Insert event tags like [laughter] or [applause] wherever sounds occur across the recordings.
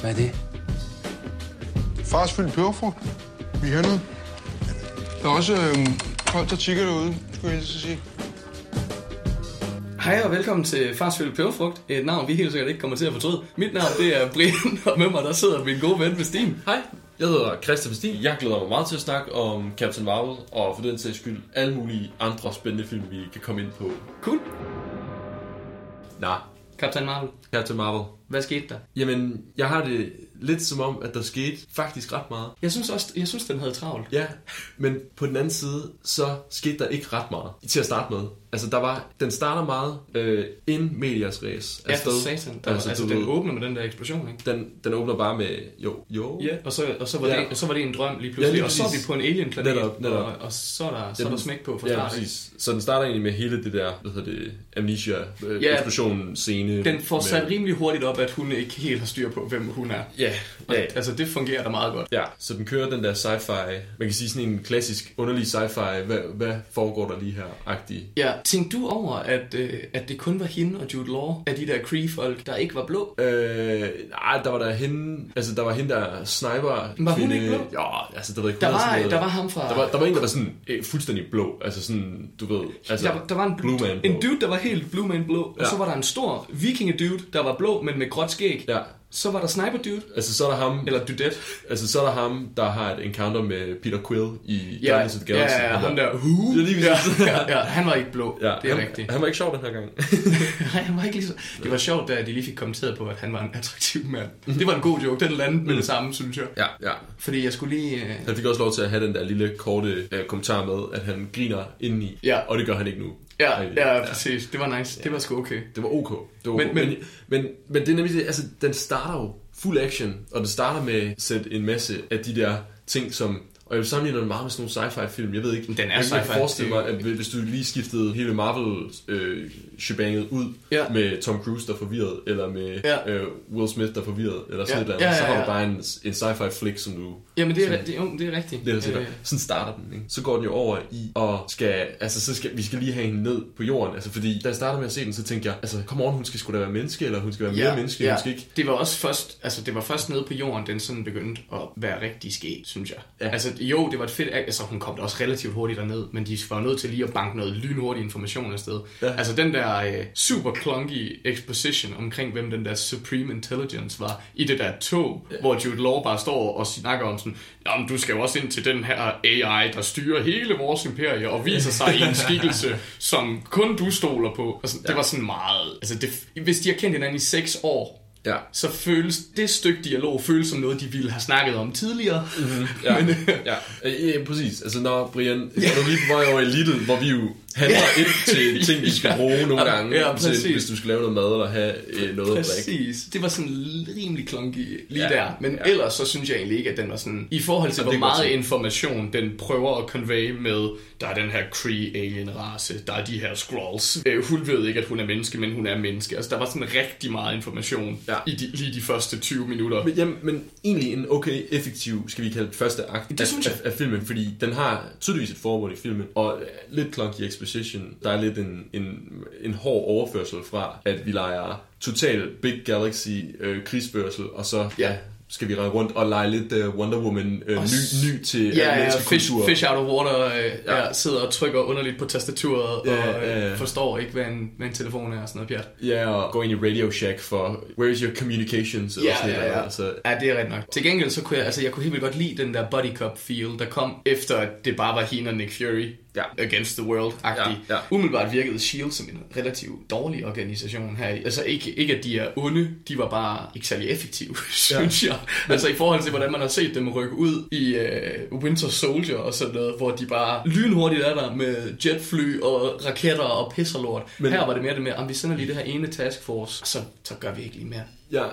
Hvad er det? Fars fyldt peberfrugt. Vi er hernede. Der er også øh, folk, der tigger derude, skulle jeg helst sige. Hej og velkommen til Farsfælde Peberfrugt. Et navn, vi helt sikkert ikke kommer til at fortryde. Mit navn, det er Brian, og med mig der sidder min gode ven Vestin. Hej, jeg hedder Christian Vestin. Jeg glæder mig meget til at snakke om Captain Marvel, og for den sags skyld alle mulige andre spændende film, vi kan komme ind på. Cool. Nå, Captain Marvel, Captain Marvel. Hvad skete der? Jamen, jeg har det lidt som om, at der skete faktisk ret meget. Jeg synes også, jeg synes, den havde travlt. Ja, men på den anden side, så skete der ikke ret meget til at starte med. Altså, der var, den starter meget øh, in medias res. Ja, for satan. Der, altså, altså, den ved, åbner med den der eksplosion, ikke? den, den åbner bare med, jo, jo. Ja, og så, og så, var, Ja. det, og så var det en drøm lige pludselig. lige og så er vi præcis. på en alien-planet, Netop, netop. Og, og så er der, så er der smæk på fra Ja, start. præcis. Så den starter egentlig med hele det der, hvad hedder det, amnesia, øh, Ja. scene. Den får sat rimelig hurtigt op, at hun ikke helt har styr på, hvem hun er. Ja, og, ja, Altså, det fungerer da meget godt. Ja, så den kører den der sci-fi, man kan sige sådan en klassisk underlig sci-fi, hvad, hvad foregår der lige her-agtig. Ja, tænkte du over, at, øh, at det kun var hende og Jude Law af de der Cree-folk, der ikke var blå? Øh, nej, der var der hende, altså der var hende der sniper Var hun ikke blå? Ja, altså der var ikke Der var, sådan noget- der var ham fra... der var, der var en, der var sådan øh, fuldstændig blå, altså sådan, du ved, altså, der, der var en, Blue Man blå. en dude, der var helt Blue Man blå, og Ja. så var der en stor vikinge-dude, der var blå, men med gråt skæg. Ja, Så var der Sniper-dude, altså så er der ham, eller dudette. altså så er der ham, der har et encounter med Peter Quill i Ja, Guardians of the ja, Galaxy. ja, Han ham der, hu, Ja, lige ja, [laughs] ja, ja, han var ikke blå, Ja, det er han, rigtigt. han var ikke sjov den her gang. [laughs] Nej, han var ikke lige så... Det var sjovt, da de lige fik kommenteret på, at han var en attraktiv mand. Det var en god joke, den landede med det samme, synes jeg. ja, ja. Fordi jeg skulle lige... Øh... Han fik også lov til at have den der lille korte øh, kommentar med, at han griner indeni, Ja. og det gør han ikke nu. Ja, Ej, ja, præcis. Det var nice. Det var sgu okay. Det var ok. Det var Men- men, men- men, men, men, men det er nemlig det, altså den starter jo fuld action, og den starter med at sætte en masse af de der ting, som og jeg vil sammenligne den meget med sådan nogle sci-fi film. Jeg ved ikke, Den er jeg kan forestille mig, at hvis du lige skiftede hele Marvel øh, shebanget ud Ja. med Tom Cruise, der er forvirret, eller med Ja. øh, Will Smith, der er forvirret, eller sådan Ja. et eller andet, Ja, ja, så har ja. du bare en, en sci-fi flick, som du Jamen, det er, Sådan. det, jo, det er rigtigt. det er sikkert. Øh, Sådan starter den, ikke? Så går den jo over i, og skal, altså, så skal, vi skal lige have hende ned på jorden. Altså, fordi da jeg startede med at se den, så tænkte jeg, altså, kom on, hun skal sgu da være menneske, eller hun skal være mere menneske, ja. hun skal ikke... Det var også først, altså det var først nede på jorden, den sådan begyndte at være rigtig sket, synes jeg. Ja. Altså jo, det var et fedt, altså hun kom da også relativt hurtigt derned, men de var nødt til lige at banke noget lynhurtig information afsted. Ja. Altså den der øh, super clunky exposition omkring, hvem den der Supreme Intelligence var i det der tog, ja. hvor Jude Law bare står og snakker om sådan, jamen du skal jo også ind til den her AI, der styrer hele vores imperie og viser sig i en [laughs] skikkelse, som kun du stoler på. Altså, det var sådan meget, altså det, hvis de har kendt hinanden i seks år, Ja. så føles det stykke dialog føles som noget, de ville have snakket om tidligere. Mm-hmm. [laughs] Ja, Men, ja. Øh, ja, præcis. Altså, når Brian, er du lige på vej over elite, hvor vi jo handler ind til ting, vi skal bruge nogle Ja, gange, ja, til, hvis du skal lave noget mad eller have øh, noget. Præcis. Det var sådan rimelig klunky lige Ja, der. Men ja. ellers så synes jeg egentlig ikke, at den var sådan... I forhold til, Ja, hvor meget information den prøver at convey med, der er den her Kree-alien-race, der er de her Skrulls. Øh, hun ved ikke, at hun er menneske, men hun er menneske. Altså, der var sådan rigtig meget information Ja. i de, lige de første 20 minutter. Men, jamen, men egentlig en okay effektiv, skal vi kalde det, første akt Det af, synes jeg. af, af filmen, fordi den har tydeligvis et formål i filmen, og øh, lidt clunky exposition. Der er lidt en, en, en hård overførsel fra, at vi leger total Big Galaxy øh, krigsførsel, og så Ja. ja. skal vi rende rundt og lege lidt uh, Wonder Woman Og ny, ny til Ja, ja, fish, kultur. fish out of water øh, ja. Ja. Ja, sidder og trykker underligt på tastaturet Ja, og øh, ja, ja. forstår ikke, hvad en, hvad en telefon er og sådan noget pjat. Ja, og gå ind i Radio Shack for, where is your communications? Eller sådan noget, Altså, ja, det er rigtigt nok. Til gengæld så kunne jeg, altså jeg kunne helt vildt godt lide den der buddy cop feel, der kom efter at det bare var hende og Nick Fury Ja. against the world-agtig. Ja, ja. Umiddelbart virkede S.H.I.E.L.D. som en relativt dårlig organisation her. Altså ikke, ikke at de er onde, de var bare ikke særlig effektive, [laughs] synes jeg. Altså i forhold til, hvordan man har set dem rykke ud i uh, Winter Soldier og sådan noget, hvor de bare lynhurtigt er der med jetfly og raketter og pisserlort. Men, her var det mere det med, at vi sender lige det her ene taskforce, så, så gør vi ikke lige mere. Ja, og,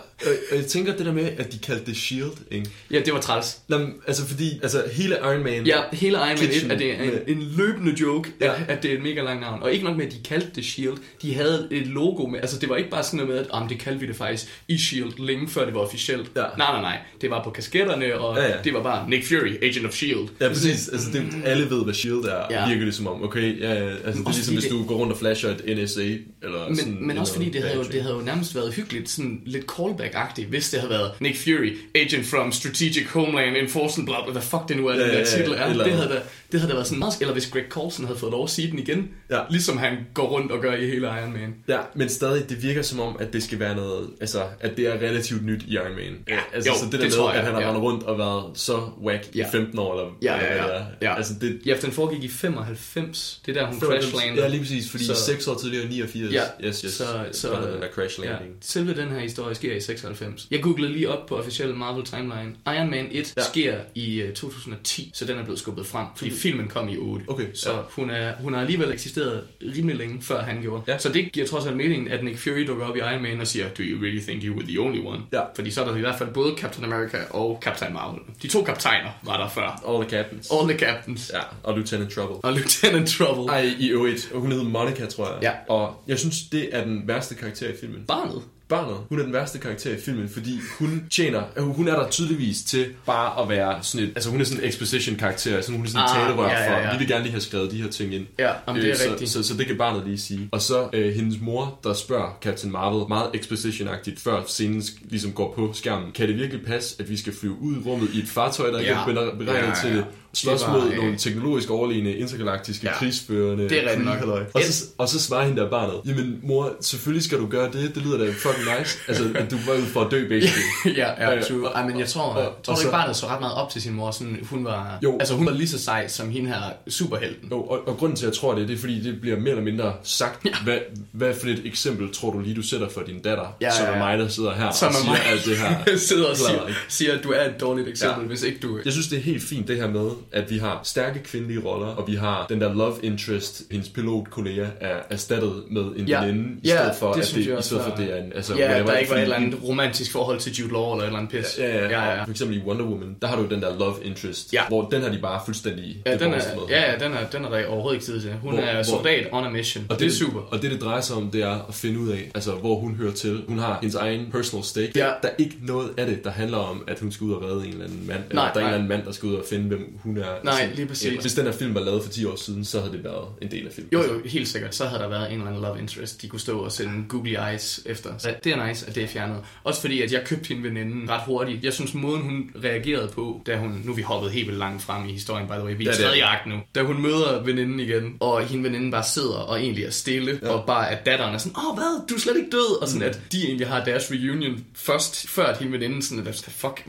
og jeg tænker det der med, at de kaldte det S.H.I.E.L.D., ikke? Ja, det var træls. Nå, altså fordi, altså hele Iron Man... Ja, hele Iron Man 1 Kitchen er det en, med- en løbende joke, Ja. at, at det er et mega langt navn. Og ikke nok med, at de kaldte det S.H.I.E.L.D. De havde et logo med, altså det var ikke bare sådan noget med, at men det kaldte vi det faktisk i S.H.I.E.L.D. længe før det var officielt. Ja. Nej, nej, nej. Det var på kasketterne, og Ja, ja, det var bare Nick Fury, Agent of S.H.I.E.L.D. Ja, præcis. Altså, det, alle ved, hvad S.H.I.E.L.D. er, Ja. virker det som om. Okay, ja, altså, det er ligesom, hvis du går rundt og flasher et NSA Eller Men, sådan men også fordi det havde, jo, det havde jo nærmest været hyggeligt, sådan lidt callback-agtigt, hvis det havde været Nick Fury, Agent from Strategic Homeland Enforcement, bla bla, hvad fuck det nu er, Ja, den ja, der ja, titel er. eller- Det havde, da, det havde da været sådan meget, eller hvis Greg Coulson havde fået lov at sige den igen, Ja. ligesom han går rundt og gør i hele Iron Man. Ja, men stadig, det virker som om, at det skal være noget, altså, at det er relativt nyt i Iron Man. Ja, altså, jo, så det, det der tror med, jeg, at han har ja. rendt rundt og været så whack Ja. i 15 år, eller, Ja, eller ja, hvad ja. det er. ja. Altså, det, Ja, for den foregik i 95. Det er der, hun crash lander. Ja, lige præcis, fordi Så- 6 år tidligere, 89. Ja, yes, yes, så, så, der den der crash ja, landing. selve den her historie sker i 96. Jeg googlede lige op på officiel Marvel Timeline. Iron Man 1 Ja. ja. sker i uh, 2010, så den er blevet skubbet frem, fordi filmen kom i 8. Okay, Så ja. hun, er, hun har alligevel eksisteret rimelig længe, før han gjorde. Ja. Så det giver trods alt mening, at Nick Fury dukker op i Iron Man og siger, Do you really think you were the only one? Ja. Fordi så er der i hvert fald både Captain America og Captain Marvel. De to kaptajner var der før. All the Captains. All the Captains. Ja, og Lieutenant Trouble. Og Lieutenant Trouble. Ej, i øvrigt. Hun hedder Monica, tror jeg. Ja. Og jeg synes, det er den værste karakter i filmen. Barnet. Barnet, hun er den værste karakter i filmen, fordi hun tjener, øh, hun er der tydeligvis til bare at være sådan et, altså hun er sådan en exposition karakter, altså hun er sådan en Ah, talerør ja, ja, ja. for, vi vil gerne lige have skrevet de her ting ind. Ja, jamen, det er så, rigtigt. Så, så, det kan barnet lige sige. Og så øh, hendes mor, der spørger Captain Marvel meget exposition-agtigt, før scenen ligesom går på skærmen. Kan det virkelig passe, at vi skal flyve ud i rummet i et fartøj, der ikke Ja. er beregnet Ja, ja, ja. til det? Slås var, mod øh, nogle teknologisk overlegne intergalaktiske Ja. krigsførende Det er rigtigt nok. Og så, og så svarer hende der barnet, jamen mor, selvfølgelig skal du gøre det, det lyder da fucking nice. Altså, at du var ude for at dø, basically. [laughs] ja, ja, Øh, true. Ej, men jeg tror, og- jeg og tror så- ikke barnet så ret meget op til sin mor. Sådan, hun var, Jo. altså hun var lige så sej som hende her superhelten. Jo, og, og grunden til, at jeg tror det, det er fordi, det bliver mere eller mindre sagt. Ja. Hvad, hvad for et eksempel tror du lige, du sætter for din datter, Ja, som ja, er ja. mig, der sidder her Som og er siger mig. alt det her. [laughs] sidder og siger, siger, at du er et dårligt eksempel, Ja. ja. hvis ikke du... Jeg synes, det er helt fint det her med, at vi har stærke kvindelige roller, og vi har den der love interest, hendes pilotkollega er erstattet med en Ja. veninde, i Ja, stedet for, det at det, i stedet for, det er en... Altså, Ja, whatever, der ikke var et eller andet romantisk forhold til Jude Law eller et eller andet pis. Ja, ja, ja, ja. For eksempel i Wonder Woman, der har du den der love interest, Ja. hvor den har de bare fuldstændig Ja, den er, med. ja, ja, den er, den er der overhovedet ikke tid til. Hun Hvor- er hvor- soldat on a mission. Og det, er super. Og det, det drejer sig om, det er at finde ud af, altså, hvor hun hører til. Hun har hendes egen personal stake. Ja. Der er ikke noget af det, der handler om, at hun skal ud og redde en eller anden mand. eller Nej, der er en nej. eller anden mand, der skal ud og finde, hvem hun er. Nej, Altså, lige præcis. Hvis den her film var lavet for 10 år siden, så havde det været en del af filmen. Jo, jo, helt sikkert. Så havde der været en eller anden love interest, de kunne stå og sende googly eyes efter. Så det er nice, at det er fjernet. Også fordi, at jeg købte hende veninden ret hurtigt. Jeg synes, måden hun reagerede på, da hun... Nu er vi hoppet helt vildt langt frem i historien, by the way. Vi er i tredje akt nu. Da hun møder veninden igen, og hende veninden bare sidder og egentlig er stille, ja. og bare at datteren er sådan, åh, oh, hvad? Du er slet ikke død. Og sådan, Mm. at de egentlig har deres reunion først, før at hende veninden sådan, at fuck,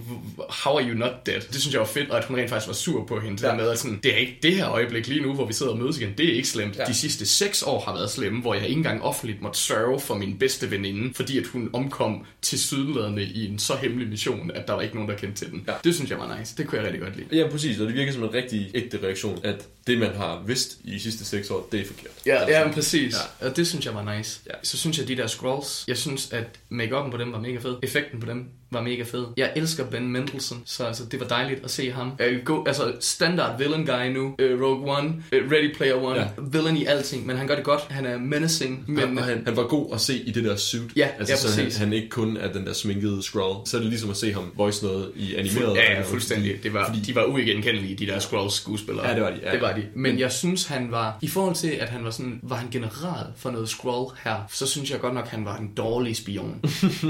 how are you not dead? Det synes jeg var fedt, og at hun rent faktisk var sur på hende. Det Ja. der med, at sådan, det er ikke det her øjeblik lige nu, hvor vi sidder og mødes igen. Det er ikke slemt. Ja. De sidste seks år har været slemme, hvor jeg ikke engang offentligt måtte sørge for min bedste veninde, fordi at hun omkom til sydladende i en så hemmelig mission, at der var ikke nogen, der kendte til den. Ja. Det synes jeg var nice. Det kunne jeg rigtig godt lide. Ja, præcis, og det virker som en rigtig ægte reaktion, at det, man har vidst i de sidste 6 år, det er forkert. Ja, Altså, ja præcis. Ja. Og det synes jeg var nice. Ja. Så synes jeg, de der scrolls, jeg synes, at make på dem var mega fed. Effekten på dem var mega fed. Jeg elsker Ben Mendelsohn, så altså, det var dejligt at se ham. Uh, go, altså, standard villain guy nu. Uh, Rogue One, uh, Ready Player One. Ja. Ja. Villain i alting, men han gør det godt. Han er menacing, men... Men, og han, han var god at se i det der suit. Ja, altså, ja, så han, præcis. han ikke kun er den der sminkede scroll. Så er det ligesom at se ham voice noget i animeret. Ja, ja, fuldstændig. Det var, Fordi- de var uigenkendelige, de der Scrolls skuespillere. Ja, det var de, ja. Det var de. Men jeg synes, han var... I forhold til, at han var sådan... Var han general for noget Scroll her, så synes jeg godt nok, han var en dårlig spion.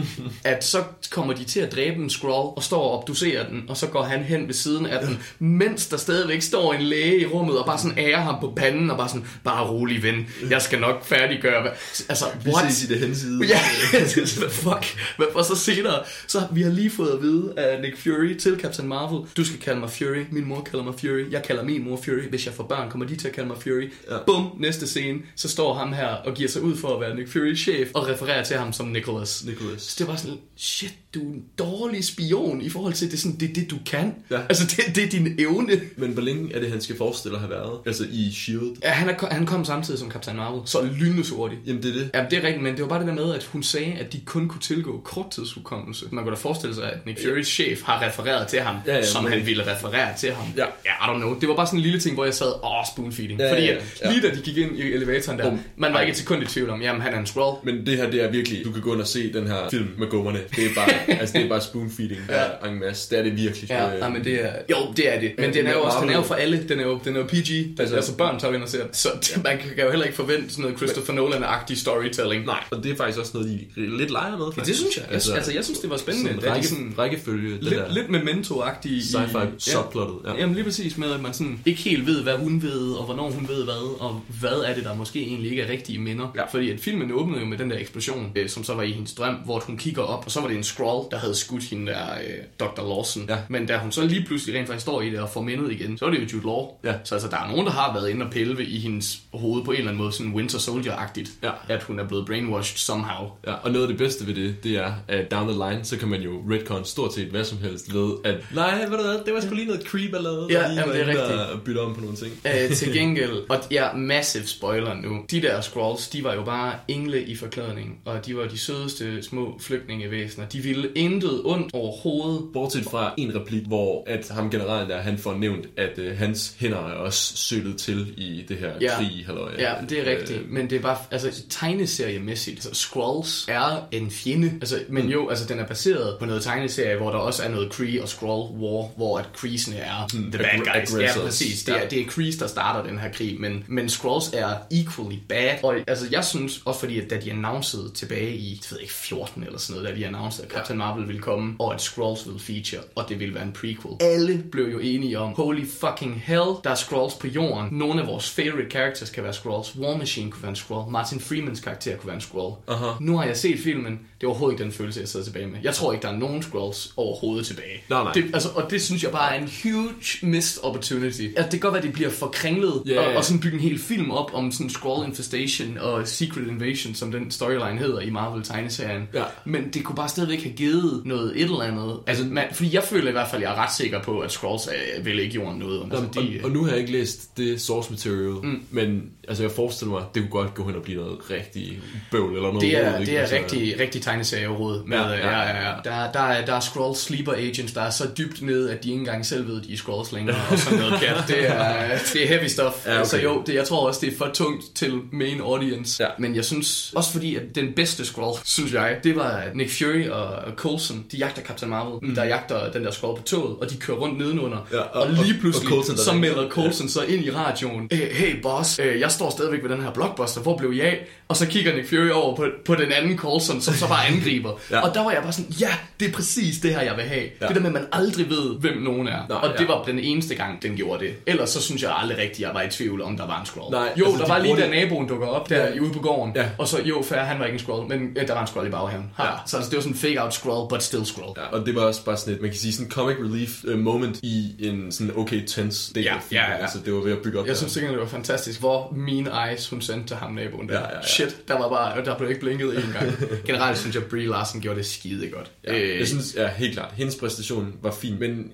[laughs] at så kommer de til at dræbe en Scroll, og står og obducerer den, og så går han hen ved siden af den, mens der stadigvæk står en læge i rummet, og bare sådan ærer ham på panden, og bare sådan, bare rolig ven, jeg skal nok færdiggøre. hvad-" Altså, Vi what? ses i det henside. Ja, [laughs] hvad fuck. Hvad for så senere, så vi har lige fået at vide af Nick Fury til Captain Marvel, du skal kalde mig Fury, min mor kalder mig Fury, jeg kalder min mor Fury, hvis jeg får børn, kommer de til at kalde mig Fury. Ja. Bum, næste scene, så står ham her og giver sig ud for at være Nick Furys chef, og refererer til ham som Nicholas. Nicholas. Så det var sådan, shit, du er en dårlig spion i forhold til, det sådan, det er det, du kan. Ja. Altså, det, det er din evne. Men hvor længe er det, han skal forestille at have været? Altså i S.H.I.E.L.D.? Ja, han, er, han kom samtidig som Captain Marvel, så lynende hurtigt. Jamen det er det. Ja, det er rigtigt, men det var bare det der med, at hun sagde, at de kun kunne tilgå korttidshukommelse. Man kunne da forestille sig, at Nick Furys chef har refereret til ham, Ja, ja, som men- han ville referere til ham. Ja. ja, I don't know. Det var bare sådan en lille ting, hvor jeg sad, åh, spoonfeeding. Ja, Fordi ja, at ja. lige da de gik ind i elevatoren der, Bum. man var ikke et sekund i tvivl om, jamen han er en scroll. Men det her, det er virkelig, du kan gå ind og se den her film med gummerne. Det er bare, [laughs] [laughs] altså det er bare spoon feeding ja. en masse. Det er det virkelig. Ja, Øh, nej, men det er... Jo, det er det. Men Ja. den er jo også den er jo for alle. Den er jo, den er jo PG. Altså, Altså- altså børn tager ind og ser. Så det, man kan jo heller ikke forvente sådan noget Christopher Nolan-agtig storytelling. Nej, og det er faktisk også noget, de lidt leger med. Ja, Faktisk. det synes jeg. Altså, altså, jeg synes, det var spændende. Sådan række, sådan, rækkefølge. lidt, der lidt memento-agtig. Sci-fi subplottet. Ja. Jamen lige præcis med, at man sådan ikke helt ved, hvad hun ved, og hvornår hun ved hvad, og hvad er det, der måske egentlig ikke er rigtige minder. Ja. Fordi at filmen åbnede jo med den der eksplosion, øh, som så var i hendes drøm, hvor hun kigger op, og så var det en scroll, der havde skudt hende der, øh, Dr. Lawson. Ja. Men da hun så lige pludselig rent faktisk står i det og får mindet igen, så er det jo Jude Law. Ja. Så altså, der er nogen, der har været inde og pille ved i hendes hoved på en eller anden måde, sådan Winter Soldier-agtigt, Ja. at hun er blevet brainwashed somehow. Ja, og noget af det bedste ved det, det er, at down the line, så kan man jo retcon stort set hvad som helst ved, at nej, ved du hvad, det var sgu lige noget creep eller Ja, jamen, det er rigtigt. Og bytte om på nogle ting. Øh, [laughs] til gengæld, og ja, massive spoiler nu. De der scrolls, de var jo bare engle i forklædning, og de var de sødeste små flygtningevæsener. De ville intet ondt overhovedet. Bortset fra en replik, hvor at ham generalen der, han får nævnt, at øh, hans hænder er også sølet til i det her Ja. krig. Halløj. Ja, det er rigtigt. Øh, Men det er bare, altså tegneseriemæssigt. Så Skrulls er en fjende. Altså, men jo, altså den er baseret på noget tegneserie, hvor der også er noget Kree og Skrull War, hvor at Kreesene er the bad guys. Ja, aggressors. præcis. Det er, Ja. det er Krees, der starter den her krig, men, men Skrulls er equally bad. Og altså, jeg synes også fordi, at da de annoncerede tilbage i, jeg ved ikke, 14 eller sådan noget, da de annoncerede, at Captain Marvel ville komme, og at Skrulls ville feature, og det ville være en prequel. Alle blev jo enige om, holy fucking hell, der er Skrulls på jorden. Nogle af vores favorite characters kan være Skrulls. War Machine kunne være en Skrull. Martin Freemans karakter kunne være en Skrull. Aha. Nu har jeg set filmen. Det er overhovedet ikke den følelse, jeg sidder tilbage med. Jeg tror ikke, der er nogen Skrulls overhovedet tilbage. Nej, nej. Det, altså, og det synes jeg bare er en huge missed opportunity. Altså, det kan godt være, at det bliver for kringlet, Ja, og, og sådan bygge en hel film op om sådan Skrull Infestation og Secret Invasion, som den storyline hedder i Marvel-tegneserien. Ja. Men det kunne bare stadigvæk have givet noget et eller andet. Altså, man, fordi jeg føler i hvert fald, at jeg er ret sikker på, at Skrulls øh, vil ikke jorden noget. Altså, og, de, og nu har jeg ikke læst det source material, mm. men altså, jeg forestiller mig, at det kunne godt gå hen og blive noget rigtig bøvl eller noget Det er, ikke? det er Altså, rigtig, rigtig tegneserieråd. Med, Ja, ja, ja. ja. Der, der, er, der er Skrull Sleeper Agents, der er så dybt ned, at de ikke engang selv ved, at de er Skrulls længere. og sådan noget pjat. Det er, [laughs] det er heavy stuff. Ja, okay. Så jo, det, jeg tror også, det er for tungt til main audience. Ja. Men jeg synes, også fordi at den bedste Skrull, synes jeg, det var Nick Fury og Coulson. De jagter Captain Marvel, mm. der jagter den der Skrull på toget, og de kører rundt nedenunder. Ja, og, og- lige pludselig, og Coulson, der så melder Coulson så ind i radioen. "Øh, Hey boss, øh, jeg står stadigvæk ved den her blockbuster. Hvor blev af? Og så kigger Nick Fury over på, på den anden Coulson, som så bare [laughs] angriber. Ja. ja. Og der var jeg bare sådan, ja, det er præcis det her, jeg vil have. Ja. Ja. Det der med, at man aldrig ved, hvem nogen er. Nej, og det ja. var den eneste gang, den gjorde det. Ellers så synes jeg aldrig rigtigt, jeg var i tvivl om, der var en scroll. Nej, jo, altså, der de var lige, det- naboen dukker op der Ja. ude på gården. Ja. Og så, jo, fair, han var ikke en scroll, men ja, der var en scroll i baghaven. Ha. Ja. Så altså, det var sådan en fake-out scroll, but still scroll. Ja, og det var også bare sådan et, man kan sige sådan comic relief uh, moment i en sådan okay tense del Ja, af filmen. ja, ja. Altså, det var ved at bygge op Jeg der. synes sikkert, det var fantastisk, hvor mean eyes hun sendte til ham naboen der. Ja, ja, ja. Shit, der var bare, der blev ikke blinket en gang. [laughs] Generelt synes jeg, Brie Larson gjorde det skide godt. Ja, øh, jeg synes, ja, helt klart. Hendes præstation var fin, men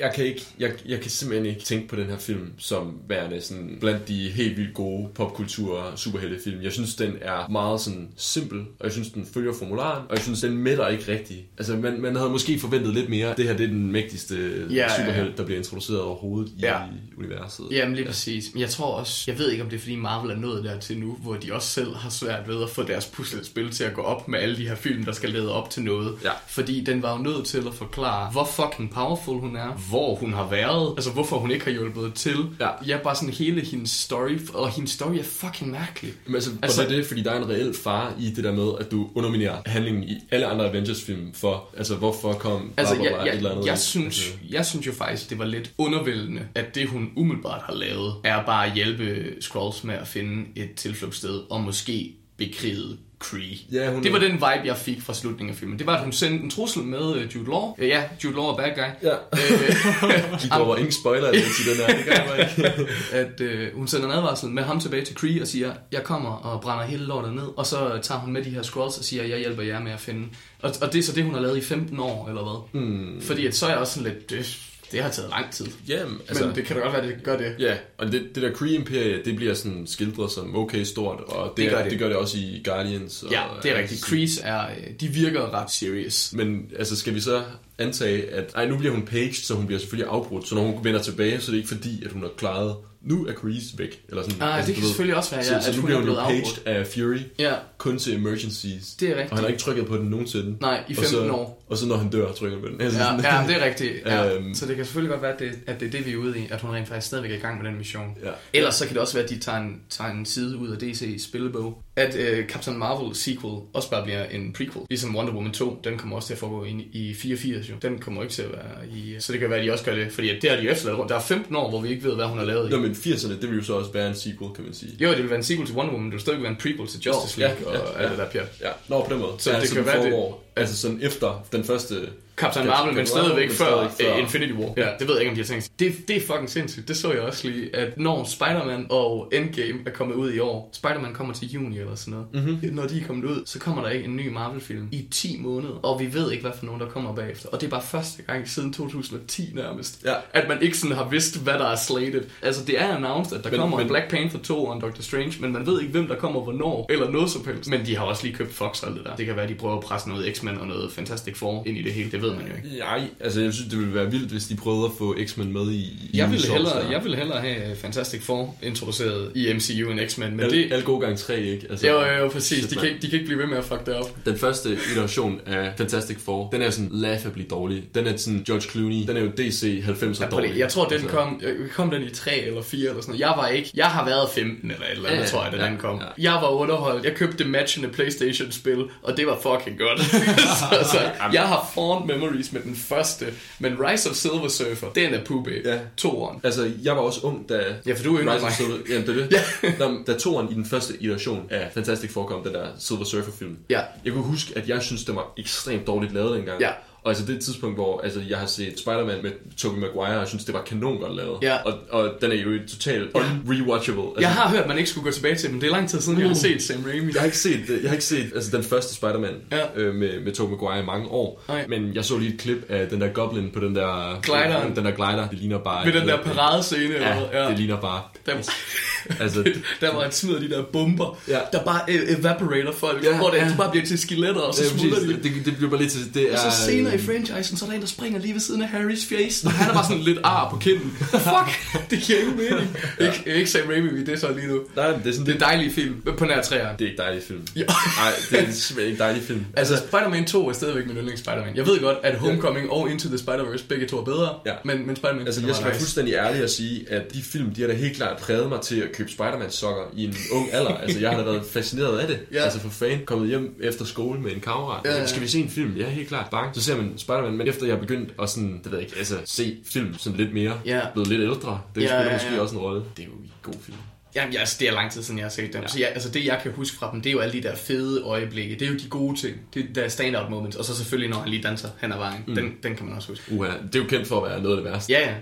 jeg, kan ikke, jeg, jeg kan simpelthen ikke tænke på den her film som værende sådan blandt de helt vildt gode popkultur superheltefilm. Jeg synes, den er meget sådan simpel, og jeg synes, den følger formularen, og jeg synes, den mætter ikke rigtigt. Altså, man, man havde måske forventet lidt mere. Det her, det er den mægtigste Ja, ja, ja. superhelt, der bliver introduceret overhovedet Ja. i universet. Jamen lige præcis. Men jeg tror også, jeg ved ikke om det er fordi Marvel er nået dertil nu, hvor de også selv har svært ved at få deres puslespil til at gå op med alle de her film, der skal lede op til noget. Ja. Fordi den var jo nødt til at forklare, hvor fucking powerful hun er, hvor hun har været, altså hvorfor hun ikke har hjulpet til. Ja. ja bare sådan hele hendes story, og hendes story er fucking mærkelig. Men altså, Altså- det er det, fordi der er en reel fare i det der med, at du underminerer handlingen i alle andre Avengers-film for, altså hvorfor kom Altså, bla, bla, bla, jeg, et jeg, eller andet. jeg, synes, Altså, jeg synes jo faktisk, det var lidt undervældende, at det hun umiddelbart har lavet, er bare at hjælpe Skrulls med at finde et tilflugtssted, og måske bekrige Kree. Ja, hun- Det var den vibe, jeg fik fra slutningen af filmen. Det var, at hun sendte en trussel med øh, Jude Law. Øh, Ja, Jude Law er bad guy. Ja. Øh, [laughs] De dropper ingen spoiler til den her, det gør jeg ikke. [laughs] at øh, hun sender en advarsel med ham tilbage til Kree og siger, jeg kommer og brænder hele lortet ned. Og så tager hun med de her scrolls og siger, jeg hjælper jer med at finde. Og, og det er så det, hun har lavet i 15 år, eller hvad? Hmm. Fordi at så er jeg også sådan lidt, det, det har taget lang tid. Jamen, Altså, Men det kan da godt være, det gør det. Ja, og det, det der Kree-imperie, det bliver sådan skildret som okay stort, og det, Det gør, det. det gør det også i Guardians. Og, Ja, det er altså, rigtigt. Krees er, øh, de virker ret serious. Men altså, skal vi så antage, at ej, nu bliver hun paged, så hun bliver selvfølgelig afbrudt. Så når hun vender tilbage, så er det ikke fordi, at hun har klaret nu er Kreese væk. Eller sådan, Ah, det du kan ved. selvfølgelig også være, så, ja, så at nu hun bliver er hun blevet paged af Fury, Ja, kun til emergencies. det er rigtigt. Og han har ikke trykket på den nogensinde. Nej, i Og så- 15 år. Og så når han dør, trykker han på den. Altså, Ja, sådan- ja, det er rigtigt. Ja. Øhm. Så det kan selvfølgelig godt være, at det, at det er det, vi er ude i, at hun rent faktisk stadigvæk er i gang med den mission. Ja. Ellers så kan det også være, at de tager en, tager en side ud af DC's spillebog. At øh, Captain Marvel sequel også bare bliver en prequel. Ligesom Wonder Woman 2, den kommer også til at foregå ind i 84 jo. Den kommer ikke til at være i... Så det kan være, at de også gør det, fordi at det har de jo efterladt rundt. Der er 15 år, hvor vi ikke ved, hvad hun har lavet i. Nå, men 80'erne, det vil jo så også være en sequel, kan man sige. Jo, det vil være en sequel til Wonder Woman, men det vil stadig være en prequel til Justice Nå, League ja, ja, og alt ja. det der pjat. Ja, nå, på den måde. Så ja, det så kan være, det- Altså sådan efter den første... Captain Marvel, men stadigvæk før, før. Infinity War. Ja, det ved jeg ikke, om de har tænkt. Det, det er fucking sindssygt. Det så jeg også lige, at når Spider-Man og Endgame er kommet ud i år, Spider-Man kommer til juni eller sådan noget. Mhm. Mm-hmm. Når de er kommet ud, så kommer der ikke en ny Marvel-film i 10 måneder. Og vi ved ikke, hvad for nogen, der kommer bagefter. Og det er bare første gang siden 2010 nærmest, Ja. at man ikke sådan har vidst, hvad der er slated. Altså, det er announced, at der Men- kommer men- en Black Panther 2 og en Doctor Strange, men man ved ikke, hvem der kommer hvornår, eller noget som helst. Men de har også lige købt Fox og alt det der. Det kan være, de prøver at presse noget X-Men og noget Fantastic Four ind i det hele. Det ved man jo ikke. Nej, altså jeg synes, det ville være vildt, hvis de prøvede at få X-Men med i, i Jeg ville, hellere, der. jeg ville hellere have Fantastic Four introduceret i MCU end X-Men, men Al, det... al god gang 3, ikke? Altså, Jo, jo, jo, præcis. De kan, ikke, de kan ikke blive ved med at fuck det op. Den første iteration af Fantastic Four, den er sådan laughably dårlig. Den er sådan George Clooney, den er jo DC 90'er Ja, dårlig. jeg tror, den Altså, kom, jeg- kom den i 3 eller 4 eller sådan noget. Jeg var ikke, jeg har været 15 eller et eller andet, Ja, tror jeg, da ja, den kom. ja. Jeg var underholdt. Jeg købte matchende Playstation-spil, og det var fucking godt. [laughs] [laughs] så, så, jeg har fond memories med den første, men Rise of Silver Surfer, den er pube. Ja. Toeren. Altså, jeg var også ung, da... Ja, for du er yngre Rise of. Silver, jamen, det er det. da, da toeren i den første iteration af Fantastic Four kom, den der Silver Surfer-film. Ja. Jeg kunne huske, at jeg synes, den var ekstremt dårligt lavet dengang. Ja. Og altså det er et tidspunkt, hvor altså, jeg har set Spider-Man med Tobey Maguire, og jeg synes, det var kanon godt lavet. Ja. Og, og den er jo totalt unrewatchable. Altså, Jeg har hørt, man ikke skulle gå tilbage til den. Det er lang tid siden, jeg har set Sam Raimi. Jeg har ikke set, jeg har ikke set altså, den første Spider-Man Ja. øh, med, med Tobey Maguire i mange år. Nej. Men jeg så lige et klip af den der goblin på den der... Glideren. Den der glider. Det ligner bare... Med den der paradescene. eller hvad? Ja, det ligner bare... Der, [laughs] Altså, [laughs] der hvor han smider de der bomber, Ja. der bare øh, evaporator folk, Ja, hvor det ja. bare bliver til skeletter, og så det, er smuldrer de. det, det bliver bare lidt til... Det er, Og så senere i franchisen, så er der en, der springer lige ved siden af Harrys face, og han er bare sådan lidt ar på kinden. Fuck, det giver ingen mening. ja. ikke, ikke Sam Raimi, det er så lige nu. Nej, det er sådan... Det er en dejlig film, på nær træerne. Det er ikke dejlig film. Ja. Nej, det er simpelthen ikke dejlig film. Altså, Spider-Man 2 er stadigvæk min yndlings Spider-Man. Jeg ved godt, at Homecoming og Into the Spider-Verse begge to er bedre, Ja. men, men Spider-Man Altså, jeg skal være fuldstændig ærlig og sige, at de film, de har da helt klart præget mig til at købe Spider-Man-sokker i en ung alder. Altså, jeg har da været fascineret af det. Ja. Altså, for fan, kommet hjem efter skole med en kammerat. Ja, Ja, ja. Skal vi se en film? Ja, helt klart. Bang. Så ser man Spider-Man, men efter jeg er begyndt at sådan, det ved jeg ikke, altså, se film sådan lidt mere, Ja. blevet lidt ældre, det Ja, spiller ja, måske ja. også en rolle. Det er jo en god film. Jamen, ja, altså, det er lang tid siden, jeg har set dem. Ja. Så ja, altså, det, jeg kan huske fra dem, det er jo alle de der fede øjeblikke. Det er jo de gode ting. Det er der stand-out moments. Og så selvfølgelig, når han lige danser hen ad vejen. Mm. Den, den kan man også huske. Uha, det er jo kendt for at være noget af det værste. Ja, ja.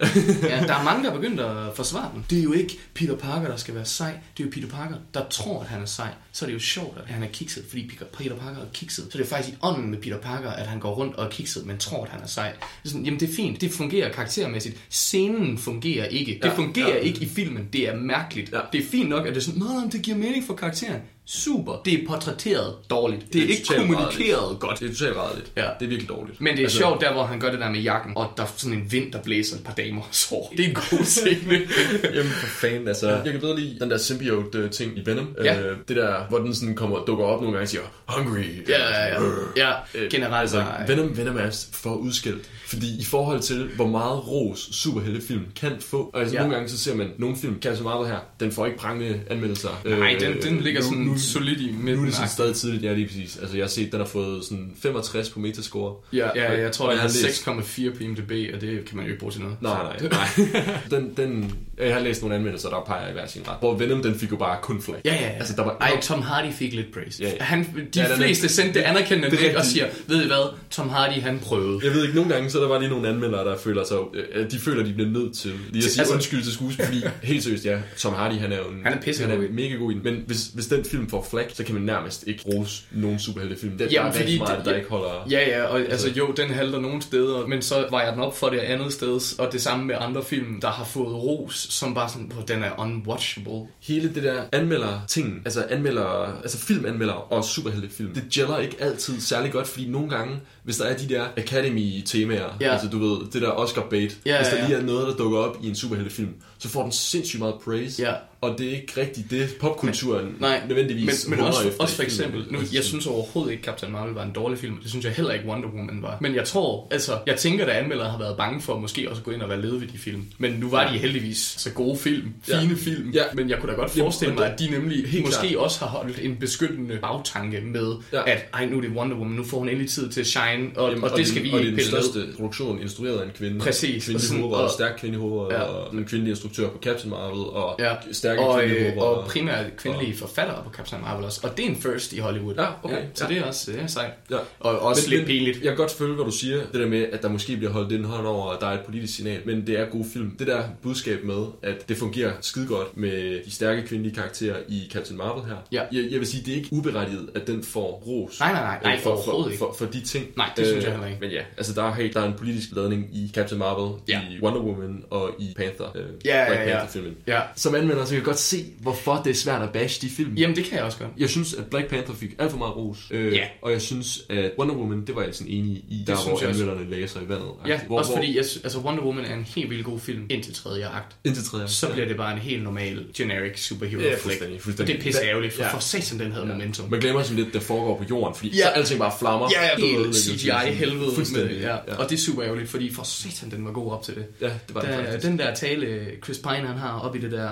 ja. Der er mange, der er begyndt at forsvare den. Det er jo ikke Peter Parker, der skal være sej. Det er jo Peter Parker, der tror, at han er sej. Så er det jo sjovt, at han er kikset, fordi Peter- Peter Parker er kikset. Så det er faktisk i ånden med Peter Parker, at han går rundt og er kikset, men tror, at han er sej. Det er sådan, jamen, det er fint. Det fungerer karaktermæssigt. Scenen fungerer ikke. Det Ja, fungerer ja. ikke i filmen. Det er mærkeligt. Ja. Det det er fint nok, at det er sådan, nej, det giver mening for karakteren. Super. Det er portrætteret dårligt. Det er, Det er ikke kommunikeret godt. Det er totalt rædeligt. Ja. Det er virkelig dårligt. Men det er Altså, sjovt der, hvor han gør det der med jakken, og der er sådan en vind, der blæser et par damer sår. Det er en god ting. [laughs] Jamen for fanden, altså. Jeg kan bedre lide den der symbiote-ting i Venom. Ja. Øh, det der, hvor den sådan kommer dukker op nogle gange og siger, hungry. ja, ja, ja. Ja, Øh, generelt altså, så... Venom, Venom er for udskilt. Fordi i forhold til, hvor meget ros superheltefilm kan få, og altså, Ja. nogle gange så ser man, nogle film, Captain Marvel her, den får ikke prangende anmeldelser. Nej, Øh, den, den ligger nu- sådan nu, solid i nu er midten. det sådan stadig tidligt, ja lige præcis. Altså jeg har set, den har fået sådan 65 på Metascore. Ja, ja, jeg tror, det jeg er har læst- 6,4 på IMDb, og det kan man jo ikke bruge til noget. Nej, nej, nej. [laughs] den, den, jeg har læst nogle anmeldelser, der peger i hver sin ret. Hvor Venom, den fik jo bare kun flag. Ja, ja, ja. Altså, der var, Ej, Tom Hardy fik lidt praise. Ja, ja. Han, de Ja, den er- fleste sendte det anerkendende det blik og siger, ved I hvad, Tom Hardy han prøvede. Jeg ved ikke, nogle gange så er der bare lige nogle anmeldere, der føler sig, øh, de føler, de bliver nødt til lige at sige Altså- undskyld til skuespil, fordi helt seriøst, ja, Tom Hardy, han er jo en, Han er pissegod han i er mega god i den. Men hvis, hvis den film film får flag, så kan man nærmest ikke rose nogen superheltefilm. Det er Jamen, bare fordi meget, det- der ikke holder... Ja, ja, og altså jo, den halter nogle steder, men så var jeg den op for det andet sted, og det samme med andre film, der har fået ros, som bare sådan, hvor den er unwatchable. Hele det der anmelder ting, altså anmelder, altså filmanmelder og superheltefilm, det gælder ikke altid særlig godt, fordi nogle gange, hvis der er de der Academy-temaer, Ja. altså du ved, det der Oscar bait, Ja, hvis der ja, lige ja. er noget, der dukker op i en superheltefilm, så får den sindssygt meget praise, Ja. og det er ikke rigtigt det, popkulturen Nej, nødvendigvis men, men også, efter også for eksempel, nu, jeg synes overhovedet ikke, Captain Marvel var en dårlig film, og det synes jeg heller ikke Wonder Woman var. Men jeg tror, altså, jeg tænker, at anmeldere har været bange for måske også at gå ind og være lede ved de film. Men nu var de heldigvis så gode film, Ja. fine film, Ja. men jeg kunne da godt Jamen, forestille og mig, det- at de nemlig helt måske klart. også har holdt en beskyttende bagtanke med, Ja. at ej, nu er det Wonder Woman, nu får hun endelig tid til at shine, og, Jamen, og, det skal den, vi og det ikke er den pille ned. største produktion instrueret af en kvinde. Præcis. Kvindelig Og sådan- hovedrolle, og- stærk kvindelig hovedrolle, Ja. og en kvindelig instruktør på Captain Marvel, og Ja. stærke og, kvindelige øh, hovedroller. og primært kvindelige forfattere på Captain Marvel også. Og det er en first i Hollywood. Ja, okay. så Ja. det er også det er sejt. Ja. Og også Men- lidt pinligt. Jeg kan godt følge, hvad du siger. Det der med, at der måske bliver holdt den hånd over, at der er et politisk signal. Men det er god film. Det der budskab med, at det fungerer skide godt med de stærke kvindelige karakterer i Captain Marvel her. Ja. Jeg, jeg vil sige, det er ikke uberettiget, at den får ros. Nej, nej, nej, nej, øh, for, overhovedet for, ikke. for, for, de ting. Nej, det synes jeg heller ikke. Men ja, altså der er, helt, der er en politisk ladning i Captain Marvel, Ja. i Wonder Woman og i Panther. Øh, Ja, ja, ja. Panther-filmen. Ja. Som anmelder, så kan jeg godt se, hvorfor det er svært at bash de film. Jamen, det kan jeg også godt. Jeg synes, at Black Panther fik alt for meget ros. Øh, Ja. Og jeg synes, at Wonder Woman, det var jeg sådan enig i, der synes hvor anmelderne lagde sig i vandet. Ja, hvor, også hvor, fordi jeg, altså Wonder Woman er en helt vildt god film indtil tredje akt. Indtil tredje. Så bliver det bare en helt normal, generic superhero Ja, flick. fuldstændig, Og fuldstændig. det er pisse ærgerligt, for Ja. for satan, den havde momentum. Man glemmer sådan lidt, det foregår på jorden, fordi Ja. så alting bare flammer. Ja, ja, helt. CGI-helvede. Fuldstændig, med- Ja. ja. Og det er super ærgerligt, fordi for satan, den var god op til det. Ja, det var det Der, faktisk. den der tale, Chris Pine han har op i det der,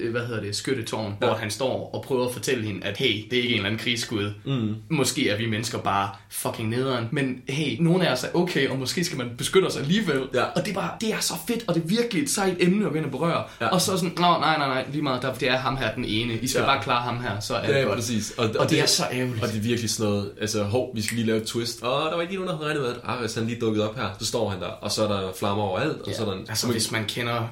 øh, hvad hedder det, skyttetårn, ja. hvor han står og prøver at fortælle hende, at hey, det er ikke en eller anden krigsskud. Mm. Måske er vi mennesker bare fucking nederen, men hey, nogle af os er okay, og måske skal man beskytte os alligevel. Ja. Og det er bare, det er så fedt, og det er virkelig et sejt emne at vende berøre. Ja. Og så sådan, nej, nej, nej, lige meget, der, det er ham her den ene. I skal Ja. bare klare ham her, så er det Ja, ja, godt. præcis. Og det er så ærgerligt. Og det er virkelig sådan noget, altså hov, vi skal lige lave et twist. Og der var ikke lige nogen, der havde regnet med, at Ares han lige dukket op her. Så står han der, og så er der flammer overalt, og så er der en... Altså, hvis man kender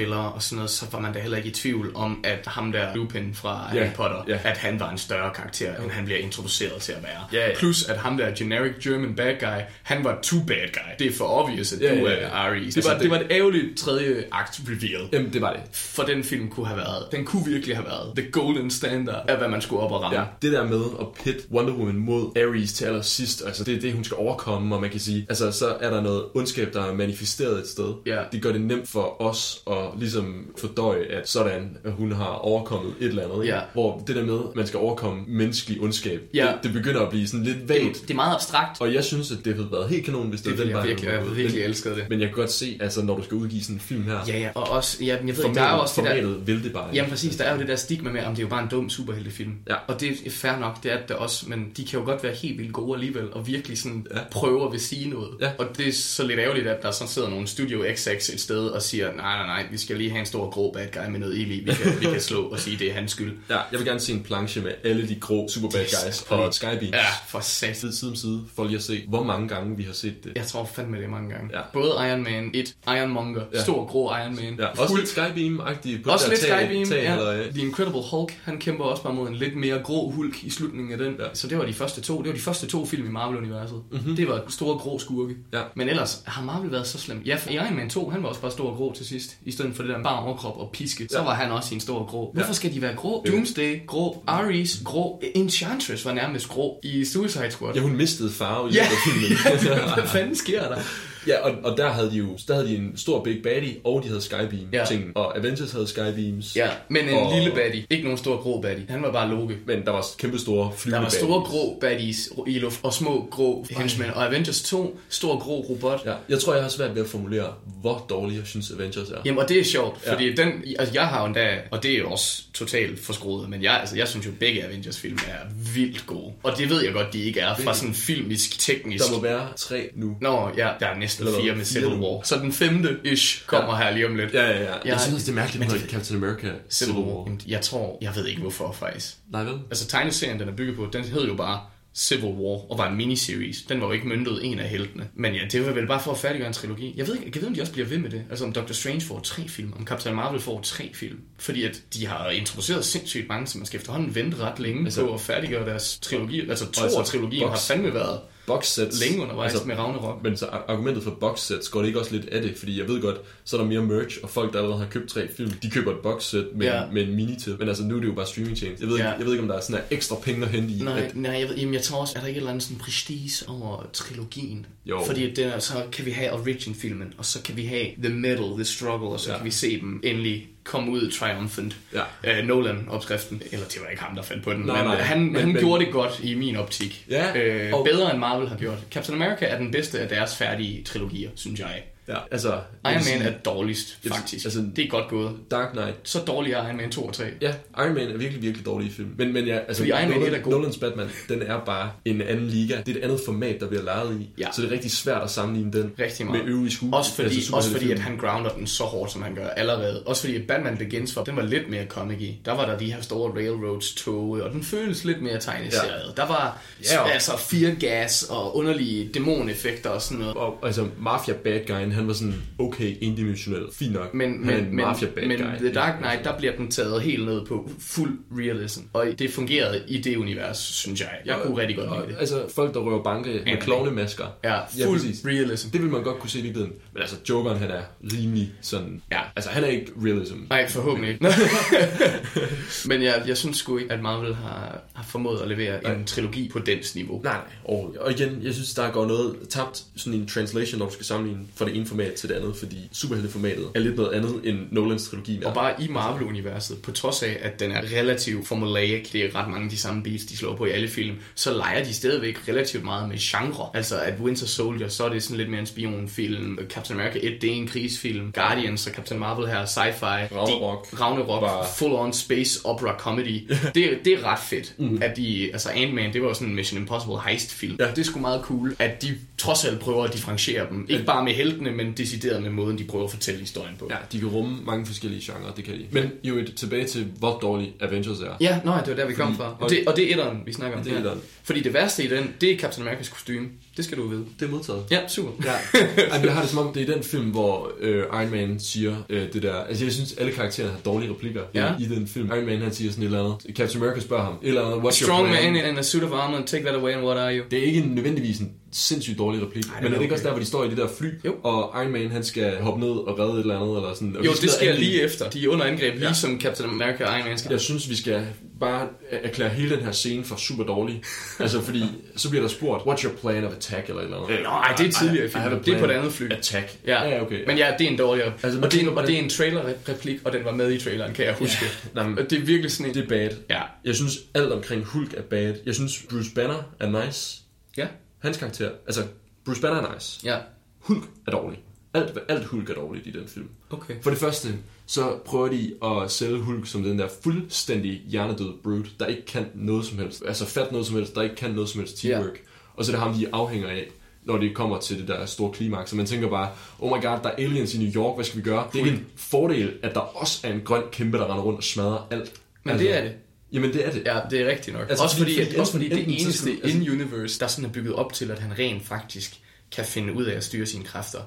skuespillere og sådan noget, så var man da heller ikke i tvivl om, at ham der Lupin fra Harry Potter, ja. at han var en større karakter, end han bliver introduceret til at være. Ja, ja. Plus, at ham der generic German bad guy, han var too bad guy. Det er for obvious, at Ja, du ja, er ja. Ares. Det Altså, var, det, det- var et ærgerligt tredje akt reveal. Jamen, det var det. For den film kunne have været, den kunne virkelig have været the golden standard af, hvad man skulle op og ramme. Ja, det der med at pit Wonder Woman mod Ares til allersidst, altså det er det, hun skal overkomme, og man kan sige, altså så er der noget ondskab, der er manifesteret et sted. Ja. Det gør det nemt for os at ligesom fordøje, at sådan, at hun har overkommet et eller andet. ikke? Ja. Hvor det der med, at man skal overkomme menneskelig ondskab, Ja. det, det begynder at blive sådan lidt Det, vagt. det er meget abstrakt. Og jeg synes, at det havde været helt kanon, hvis det, Det var den jeg vej, virkelig, jeg virkelig men, elskede det. men jeg kan godt se, altså når du skal udgive sådan en film her, Ja, ja. Og også, ja, jeg ved formatet, der er også det der, vil det bare ikke. Jamen præcis, der er jo det der stigma med, om det er jo bare en dum superheltefilm. Ja. Og det er fair nok, det er det også, men de kan jo godt være helt vildt gode alligevel, og virkelig sådan Ja. ja. prøve at vil sige noget. Ja. Og det er så lidt ærgerligt, at der så sidder nogle Studio XX et sted og siger, nej, nej, nej, vi skal lige have en stor grå bad guy med noget ild i, vi kan, vi kan [laughs] slå og sige, det er hans skyld. Ja, jeg vil gerne se en planche med alle de grå Superbad guys og Skybeams. Ja, for sat. Side, side om side, for lige at se, hvor mange gange vi har set det. Jeg tror fandme det er mange gange. Ja. Både Iron Man 1, Ironmonger, Ja. ja. stor grå Iron Man. Ja, også lidt Skybeam-agtigt på Også det lidt tag, Skybeam, tag, ja. eller, øh, The Incredible Hulk, han kæmper også bare mod en lidt mere grå Hulk i slutningen af den. Ja. Ja. Så det var de første to. Det var de første to film i Marvel-universet. Mm-hmm. Det var store grå skurke. Ja. Men ellers har Marvel været så slem. Ja, Iron Man 2, han var også bare stor og grå til sidst. I stedet for det der bare overkrop og piske. Så Ja. var han også i en stor grå. Hvorfor Ja. skal de være grå? Doomsday, grå. Ares, grå. Enchantress var nærmest grå i Suicide Squad. Ja, hun mistede farve i Ja. filmen. [laughs] Hvad fanden sker der? [laughs] ja, og, og der havde de jo der havde de en stor Big Baddie, og de havde Skybeam Ja. ting og Avengers havde Skybeams. Ja, men en Og- lille baddie. Ikke nogen stor grå baddie. Han var bare Loke. Men der var kæmpe store Der flyvende var store baddies. grå baddies i luft, og små grå henchmen. Og Avengers 2, stor grå robot. Ja, jeg tror, jeg har svært ved at formulere, hvor dårlig jeg synes Avengers er. Jamen, og det er sjovt, Ja. fordi den, altså jeg har jo endda, og det er jo også totalt forskruet, men jeg, altså, jeg synes jo, begge Avengers-film er vildt gode. Og det ved jeg godt, de ikke er fra sådan filmisk, teknisk. Der må være tre nu. Nå, ja, der er næsten Eller hvad? fire med Civil. War. Så den femte ish kommer her lige om lidt. Ja, ja, ja. Jeg, Jeg- synes det er mærkeligt, at det... Captain America Civil War. Jamen, Jeg tror, jeg ved ikke hvorfor faktisk. Nej, vel? Altså tegneserien, den er bygget på, den hed jo bare Civil War og var en miniseries. Den var jo ikke myndet en af heltene. Men ja, det var vel bare for at færdiggøre en trilogi. Jeg ved ikke, jeg ved, om de også bliver ved med det. Altså om Doctor Strange får tre film, om Captain Marvel får tre film. Fordi at de har introduceret sindssygt mange, så man skal efterhånden vente ret længe altså, på at færdiggøre deres trilogi. Altså to altså, af trilogien box- har fandme været box sets. længe undervejs altså, med Ragnarok. Men så argumentet for box sets går det ikke også lidt af det, fordi jeg ved godt, så er der mere merch, og folk, der allerede har købt tre film, de køber et box set med, Ja. med en mini til. Men altså, nu er det jo bare streaming chains. Jeg ved, Ja. ikke, jeg ved ikke, om der er sådan her ekstra penge at hente i. Nej, at, nej jeg, ved, jamen, jeg tror også, er der ikke et eller andet sådan prestige over trilogien? Jo. Fordi det så kan vi have Origin-filmen, og så kan vi have The Middle, The Struggle, og så. Ja. kan vi se dem endelig komme ud triumphant. Ja. Uh, Nolan-opskriften, eller det var ikke ham, der fandt på den, Nej, men nej. han, Men- han men- gjorde det godt i min optik. Ja, Øh, og- bedre end Marvel har gjort. Captain America er den bedste af deres færdige trilogier, synes jeg. Ja, altså, Iron Man er dårligst, faktisk. altså- det er godt gået. Dark Knight. Så dårlig er Iron Man 2 og 3. Ja, Iron Man er virkelig, virkelig dårlig i film. Men, men ja, altså, Fordi Iron Nolan, er god. Nolans Batman, den er bare en anden liga. Det er et andet format, der bliver lejet i. Ja. Så det er rigtig svært at sammenligne den Rigtig meget. med øvrige skue. Også fordi, altså, også fordi at han grounder den så hårdt, som han gør allerede. Også fordi at Batman Begins var, den var lidt mere comic i. Der var der de her store railroads tog, og den føles lidt mere tegneseriet. Ja. Der var Ja, og- altså fear gas og underlige dæmoneffekter og sådan noget. Og altså, Mafia Bad Guyen, han var sådan okay endimensionel. Fint nok. Men, han er men, en men, Mafia Bad men Guy. The Dark Knight, der bliver den taget helt ned på fuld realism. Og det fungerede i det univers, synes jeg. Jeg kunne rigtig godt og, lide det. Altså, folk, der røver banke med klovnemasker. Ja, ja, fuld præcis. realism. Det vil man godt kunne se i virkeligheden. Men altså, Jokeren, han er rimelig sådan... Ja. Altså, han er ikke realism. Nej, forhåbentlig ikke. [laughs] Men jeg, jeg synes sgu ikke, at Marvel har, har formået at levere en trilogi på dens niveau. Nej, nej, overhovedet. Og igen, jeg synes, der går noget tabt sådan en translation, når du skal sammenligne fra det ene format til det andet, fordi superhelteformatet er lidt noget andet end Nolans trilogi. Og bare i Marvel-universet, på trods af, at den er relativt formulaic, det er ret mange af de samme beats, de slår på i alle film, så leger de stadigvæk relativt meget med genre. Altså at Winter Soldier, så er det sådan lidt mere en spionfilm. Captain America 1, det er en krigsfilm. Guardians og Captain Marvel her, sci-fi. Ragnarok. De, Ragnarok, Var- full-on space opera comedy. [laughs] Det, det er ret fedt, mm. at de, altså Ant-Man, det var sådan en Mission Impossible heist-film. Ja. Det er sgu meget cool, at de trods alt prøver at differentiere dem. Ikke bare med heltene, men decideret med måden, de prøver at fortælle historien på. Ja, de kan rumme mange forskellige genrer, det kan de. Men jo et, tilbage til, hvor dårlig Avengers er. Ja, nej, det var der, vi kom Fordi- fra. Og det, og det er etteren, vi snakker om. Det er etteren. Fordi det værste i den, det er Captain America's kostume. Det skal du vide. Det er modtaget. Ja, super. Ja, Ej, jeg har det som om, det er den film, hvor øh, Iron Man siger øh, det der... Altså, jeg synes, alle karaktererne har dårlige replikker Ja. i, i den film. Iron Man, han siger sådan et eller andet. Captain America spørger ham, et eller andet, what's Strong your plan? man in a suit of armor, take that away and what are you? Det er ikke nødvendigvis en sindssygt dårlig replik, Ej, det men er det ikke okay. også der, hvor de står i det der fly, Jo. og Iron Man, han skal hoppe ned og redde et eller andet, eller sådan. Og Jo, det sker lige efter. De er under angreb, lige Ja. som Captain America og Iron Man skal. Jeg synes, vi skal bare erklære hele den her scene for super dårlig. [laughs] altså, fordi så bliver der spurgt, what's your plan of attack, eller eller andet. Øh, nej, det er tidligere i filmen. Det er på plan. et andet fly. Attack. Ja, ja okay. Men ja, det er en dårligere. Altså, og, det er, en- og det er en trailer-replik, og den var med i traileren, kan jeg huske. [laughs] Nej, men det er virkelig sådan en... det er bad. Ja. Jeg synes, alt omkring Hulk er bad. Jeg synes, Bruce Banner er nice. Ja. Hans karakter. Altså, Bruce Banner er nice. Ja. Hulk er dårlig. Alt, alt Hulk er dårligt i den film. Okay. For det første, så prøver de at sælge Hulk som den der fuldstændig hjernedød brute, der ikke kan noget som helst. Altså fat noget som helst, der ikke kan noget som helst teamwork. Yeah. Og så er det ham, de afhænger af, når det kommer til det der store klimaks. Så man tænker bare, oh my god, der er aliens i New York, hvad skal vi gøre? Det er ikke en fordel, at der også er en grøn kæmpe, der render rundt og smadrer alt. Men det er det. Jamen det er det. Ja, det er rigtigt nok. Altså, også fordi- fordi, at, også fordi enten- det enten eneste altså- in-universe, der sådan er bygget op til, at han rent faktisk kan finde ud af at styre sine kræfter,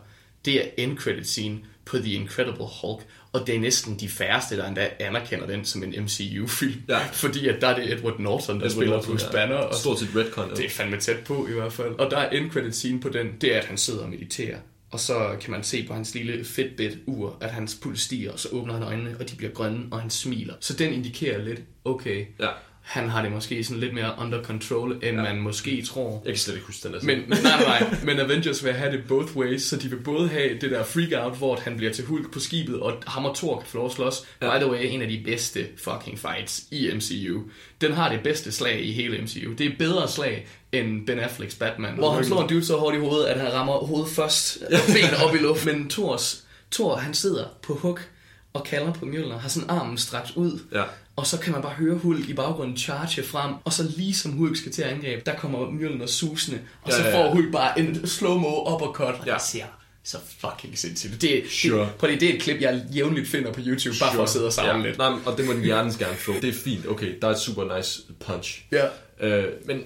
det er end credit scene på The Incredible Hulk, og det er næsten de færreste, der endda anerkender den som en MCU-film. Ja. [laughs] Fordi at der er det Edward Norton, der Edward spiller Norton, Bruce ja. Banner, og Stort set retcon. det er fandme tæt på i hvert fald. Og der er end credit scene på den, det er, at han sidder og mediterer. Og så kan man se på hans lille Fitbit-ur, at hans puls stiger, og så åbner han øjnene, og de bliver grønne, og han smiler. Så den indikerer lidt, okay, Ja. han har det måske sådan lidt mere under control, end ja. man måske tror. Jeg kan slet ikke huske den der Men nej, nej. [laughs] Men Avengers vil have det both ways, så de vil både have det der freak out, hvor han bliver til Hulk på skibet, og ham og Thor kan få lov at slås. Ja. By the way, en af de bedste fucking fights i MCU. Den har det bedste slag i hele MCU. Det er bedre slag end Ben Afflecks Batman. Hvor han slår en dude så hårdt i hovedet, at han rammer hovedet først, og benet op i luften. Men Thors, Thor, han sidder på hook og kalder på Mjølner, har sådan armen strakt ud. Ja. Og så kan man bare høre Hulk i baggrunden charge frem, og så lige som Hulk skal til at angribe, der kommer Mjølner susende, og Ja, så får Hulk bare en slow-mo uppercut, og Ja. det ser så fucking sindssygt. Det, Sure. det, prøv lige, det er et klip, jeg jævnligt finder på YouTube, bare for at sidde og savne ja. lidt. Nej, og det må den hjertens gerne få. Det er fint. Okay, der er et super nice punch. Ja. Øh, men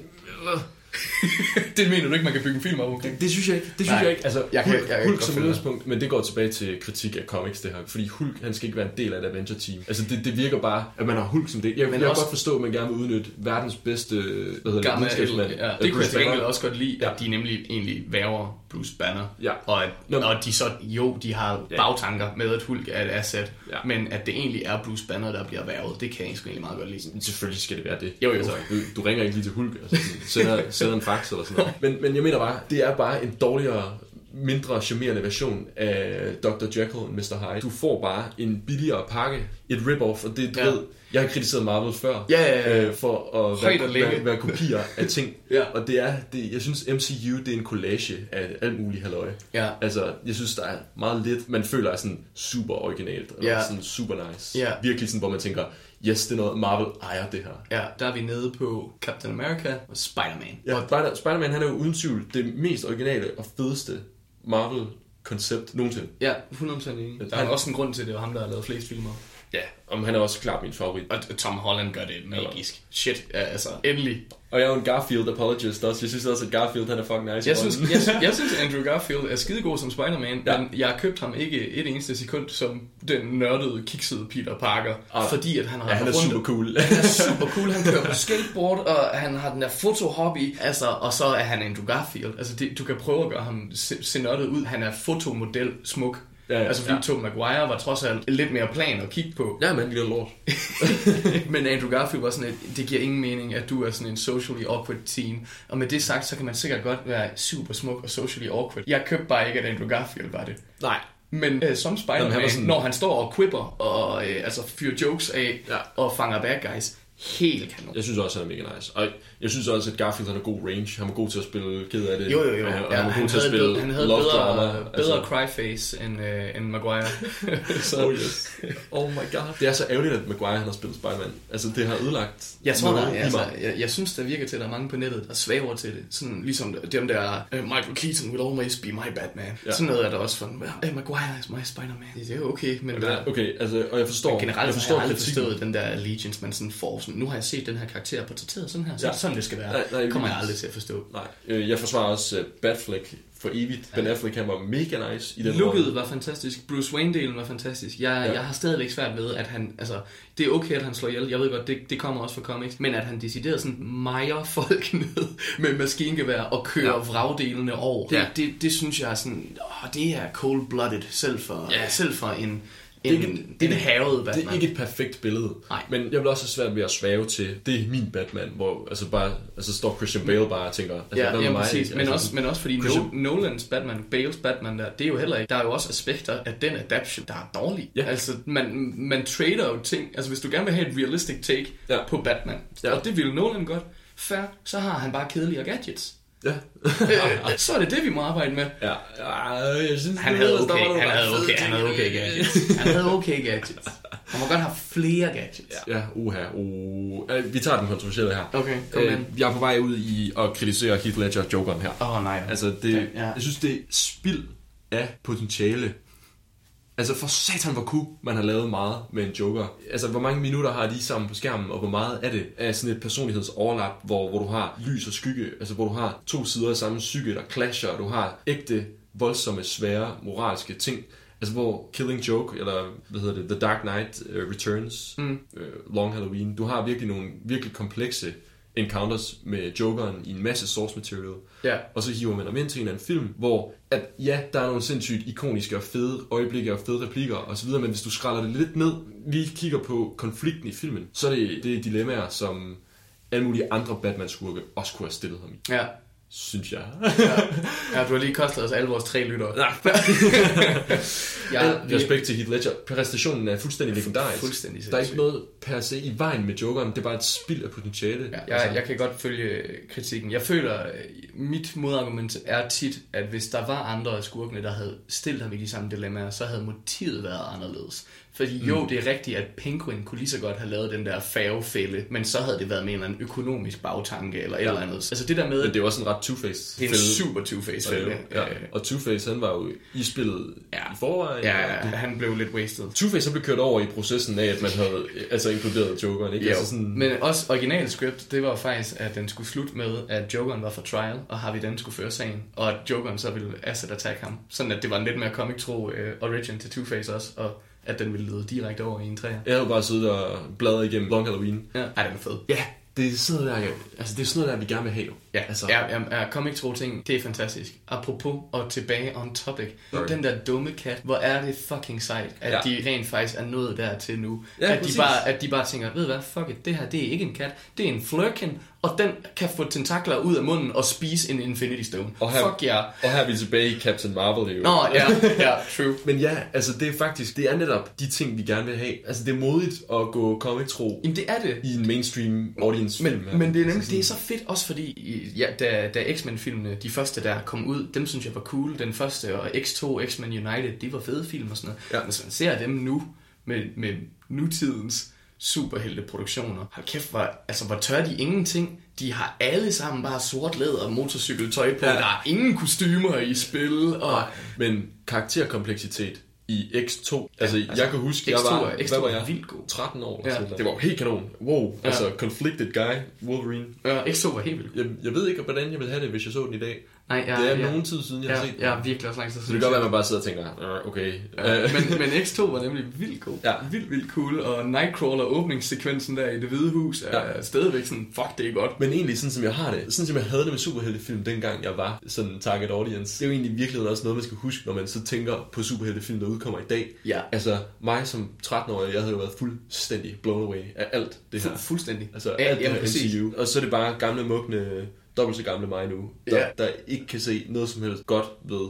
[laughs] det mener du ikke, man kan bygge en film op omkring? Det synes jeg ikke. Det synes Nej, jeg ikke. Altså, jeg kan- Hulk, jeg kan Hulk godt som udgangspunkt, men det går tilbage til kritik af comics, det her. Fordi Hulk, han skal ikke være en del af et Avenger-team. Altså, det, det virker bare, at man har Hulk som det. Jeg, Men jeg kan også- godt forstå, at man gerne vil udnytte verdens bedste, hvad hedder det, Gamma, videnskabsmand. ja, Øh, det kunne jeg til gengæld også godt lide, Ja. at de nemlig egentlig værver Bruce Banner. Ja. Og, at, Nå, og de så, jo, de har Ja. bagtanker med, at Hulk er et asset, Ja. men at det egentlig er Bruce Banner, der bliver værvet, det kan jeg egentlig meget godt lide. Selvfølgelig skal det være det. Jo, jo. Altså, du, du ringer ikke lige til Hulk, altså, sender, [laughs] sender en fax eller sådan noget. Men, men jeg mener bare, det er bare en dårligere mindre charmerende version af Dr. Jekyll og Mr. Hyde. Du får bare en billigere pakke, et rip-off, og det, du Ja. ved, jeg har kritiseret Marvel før, Ja, ja, ja. Øh, for at Højt være, være, være, kopier af ting. [laughs] Ja. Og det er, det, jeg synes MCU, det er en collage af alt muligt halløj. Ja. Altså, jeg synes, der er meget lidt, man føler er sådan super originalt, og Ja. sådan super nice. Ja. Virkelig sådan, hvor man tænker, yes, det er noget, Marvel ejer det her. Ja, der er vi nede på Captain America og Spider-Man. Ja, Spider- Spider-Man han er jo uden tvivl det mest originale og fedeste Marvel-koncept nogensinde. Ja, 100% enig. Der er Han- også en grund til, at det var ham, der har lavet flest filmer. Ja, om han er også klart min favorit. Og Tom Holland gør det magisk. Shit, ja, altså, endelig. Og jeg er jo en Garfield apologist også. Jeg synes også, at Garfield han er fucking nice. Jeg synes, jeg, [laughs] jeg synes, Andrew Garfield er skidegod som Spider-Man. Ja. men jeg har købt ham ikke et eneste sekund som den nørdede, kiksede Peter Parker, Ah. fordi at han har ja, han er rundt- super cool. Han er [laughs] super cool, han kører på skateboard, og han har den der fotohobby, altså, og så er han Andrew Garfield. Altså, det, du kan prøve at gøre ham se, se nørdet ud. Han er fotomodel smuk. Ja, ja, altså, fordi ja. Tobey Maguire var trods alt lidt mere plan at kigge på. ja, man, lille lort. [laughs] Men Andrew Garfield var sådan et, det giver ingen mening, at du er sådan en socially awkward teen. Og med det sagt, så kan man sikkert godt være super smuk og socially awkward. Jeg købte bare ikke, at Andrew Garfield var det. Nej. Men øh, som Spider-Man, Jamen, han var sådan- når han står og quipper og øh, altså fyrer jokes af Ja. og fanger bad guys, helt kanon. Jeg synes også, han er mega nice. Og jeg synes også, at Garfield han har god range. Han var god til at spille ked af det. Jo, jo, jo. Og han, Ja, han var han, god til at havde, spille bedre, han havde love bedre, drama. bedre cryface end, øh, end Maguire. [laughs] så, oh, yes. oh my god. Det er så ærgerligt, at Maguire han har spillet Spider-Man. Altså, det har ødelagt Jeg tror, der, altså, mig. jeg, jeg synes, der virker til, at der er mange på nettet, der svæver til det. Sådan ligesom dem der, uh, Michael Keaton will always be my Batman. Ja. Sådan noget er der også for, uh, Maguire is my Spider-Man. Det er jo okay, men, Men der, okay, altså, og jeg forstår, men generelt jeg jeg forstår har jeg aldrig kritikken. forstået den der allegiance, man sådan får. Sådan, nu har jeg set den her karakter portrætteret sådan her, så ja. Ja. Sådan det skal være. Nej, nej, det kommer jeg aldrig til at forstå. Nej, øh, jeg forsvarer også uh, Batfleck for evigt. Ben Affleck, han var mega nice i den Looket rolle. var fantastisk. Bruce Wayne-delen var fantastisk. Jeg, ja. Ja. jeg har stadigvæk svært ved, at han... Altså, det er okay, at han slår ihjel. Jeg ved godt, det, det kommer også fra comics. Men at han decideret sådan mejer [laughs] folk ned med maskingevær og kører ja. Ja. vragdelene over. Det, Ja. det, det, synes jeg er sådan... Åh, det er cold-blooded, selv for, Ja. selv for en, Det er ikke- en, det en havet Det Batman. er ikke et perfekt billede. Nej. Men jeg vil også have svært ved at svæve til, det er min Batman, hvor altså bare, altså står Christian Bale bare og tænker, altså, Ja, hvad ja mig? præcis. Men, altså, også, men også fordi Christian- no, Nolans Batman, Bales Batman der, det er jo heller ikke, der er jo også aspekter af den adaption, der er dårlig. Ja. Altså, man, man trader jo ting, altså hvis du gerne vil have et realistic take Ja. på Batman, Ja. og det ville Nolan godt, fair, så har han bare kedeligere gadgets. Ja. øh, så er det det, vi må arbejde med. ja. ja, jeg synes, Han det havde ved, der var okay, nogle han havde okay, han havde okay gadgets. Han havde okay gadgets. Han må godt have flere gadgets. Ja, uha, uh. Øh, Vi tager den kontroversielle her. Okay, kom Øh, jeg er på vej ud i at kritisere Heath Ledger Jokeren her. Åh oh, nej. Altså, det, Okay, ja. jeg synes, det er spild af potentiale. Altså, for satan, hvor kunne man har lavet meget med en Joker. Altså, hvor mange minutter har de sammen på skærmen, og hvor meget er det af sådan et personlighedsoverlap, hvor, hvor du har lys og skygge, altså hvor du har to sider af samme psyke, der clasher, og du har ægte, voldsomme, svære, moralske ting. Altså, hvor Killing Joke, eller hvad hedder det, The Dark Knight uh, Returns, mm. uh, Long Halloween, du har virkelig nogle virkelig komplekse encounters med Jokeren i en masse source material. Ja. Og så hiver man dem ind til en eller anden film, hvor at ja, der er nogle sindssygt ikoniske og fede øjeblikke og fede replikker osv., men hvis du skræller det lidt ned, lige kigger på konflikten i filmen, så er det, det er dilemmaer, som alle mulige andre Batman-skurke også kunne have stillet ham i, Ja. Synes jeg. ja, du har lige kostet os alle vores tre lyttere. Ja. [laughs] Ja, Al respekt til Heath Ledger. Præstationen er fuldstændig legendarisk. fuldstændig Der er ikke noget per se i vejen med Jokeren, det er bare et spild af potentiale. Ja, jeg, jeg kan godt følge kritikken. Jeg føler, at mit modargument er tit, at hvis der var andre af skurkene, der havde stillet ham i de samme dilemmaer, så havde motivet været anderledes. Fordi jo, Mm. det er rigtigt, at Penguin kunne lige så godt have lavet den der færgefælde, men så havde det været med en eller anden økonomisk bagtanke eller et Ja. eller andet. Altså det der med... Men det er også en ret Two-Face. Det er en super Two-Face fælde. Ja. Øh, Og Two-Face, han var jo i spillet Ja. i forvejen. Ja, det- han blev lidt wasted. Two-Face han blev kørt over i processen af, at man havde altså inkluderet Jokeren, ikke? Ja, altså sådan, men også original script, det var faktisk, at den skulle slutte med, at Jokeren var for trial, og Harvey Dent skulle føre sagen, og at Jokeren så ville asset attack ham. Sådan at det var en lidt mere comic-tro uh, origin til Two-Face også, og at den ville lede direkte over i en træer. jeg havde bare siddet og bladret igennem Long Halloween. Ja. Ej, den er fed. Ja, det er sådan noget, der, altså, det er sådan noget, der vi gerne vil have. jo. Ja, altså, ja, ja, ja comic tro ting, det er fantastisk. Apropos og tilbage on topic. Sorry. Den der dumme kat, hvor er det fucking sejt, at Ja. de rent faktisk er nået dertil nu. Ja, at, præcis. de bare, at de bare tænker, ved du hvad, fuck it, det her, det er ikke en kat, det er en flirkin, og den kan få tentakler ud af munden og spise en Infinity Stone. Og her- Fuck ja. Og her er vi tilbage i Captain Marvel, det jo. Nå, ja, ja, true. [laughs] Men ja, altså det er faktisk, det er netop de ting, vi gerne vil have. Altså det er modigt at gå comic-tro Jamen det er det. i en mainstream audience Men, film. men det er Altså nemlig det er så fedt også fordi ja, da, da X-Men-filmene, de første der kom ud, dem synes jeg var cool. Den første og X2, X-Men United, de var fede film og sådan noget. Ja. Men hvis man ser dem nu med, med nutidens superhelteproduktioner, hold kæft, hvor, altså, hvor tør de ingenting. De har alle sammen bare sort læder og motorcykeltøj på. Ja. Ja. Der er ingen kostymer i spil. Og, men karakterkompleksitet i X2. Altså, altså, jeg kan huske, jeg X2 var, er- X2 hvad var jeg? vildt god. 13 år. Ja. Ja. Det var jo helt kanon. Wow, Ja. altså conflicted guy, Wolverine. ja, X2 var helt vildt. Jeg, jeg ved ikke, hvordan jeg ville have det, hvis jeg så den i dag. Nej, ja, det er ja. nogen tid siden, jeg Ja, har set den. ja, virkelig også lang tid Så det kan godt være, at man bare sidder og tænker, "Øh, okay. Ja, men, [laughs] men X2 var nemlig vildt god. Ja. Vildt, vildt cool. Og Nightcrawler åbningssekvensen der i det hvide hus er Ja. stadigvæk sådan, fuck, det er godt. Men egentlig, sådan som jeg har det, sådan som jeg havde det med superheltefilm, dengang jeg var sådan target audience, det er jo egentlig i virkeligheden også noget, man skal huske, når man så tænker på superheltefilm, der udkommer i dag. Ja. Altså, mig som 13-årig, jeg havde jo været fuldstændig blown away af alt det her. Fu- fuldstændig. Altså, ja, alt det ja, her præcis. MCU. Og så er det bare gamle, mugne, dobbelt så gamle mig nu, der, Ja. der ikke kan se noget som helst godt ved.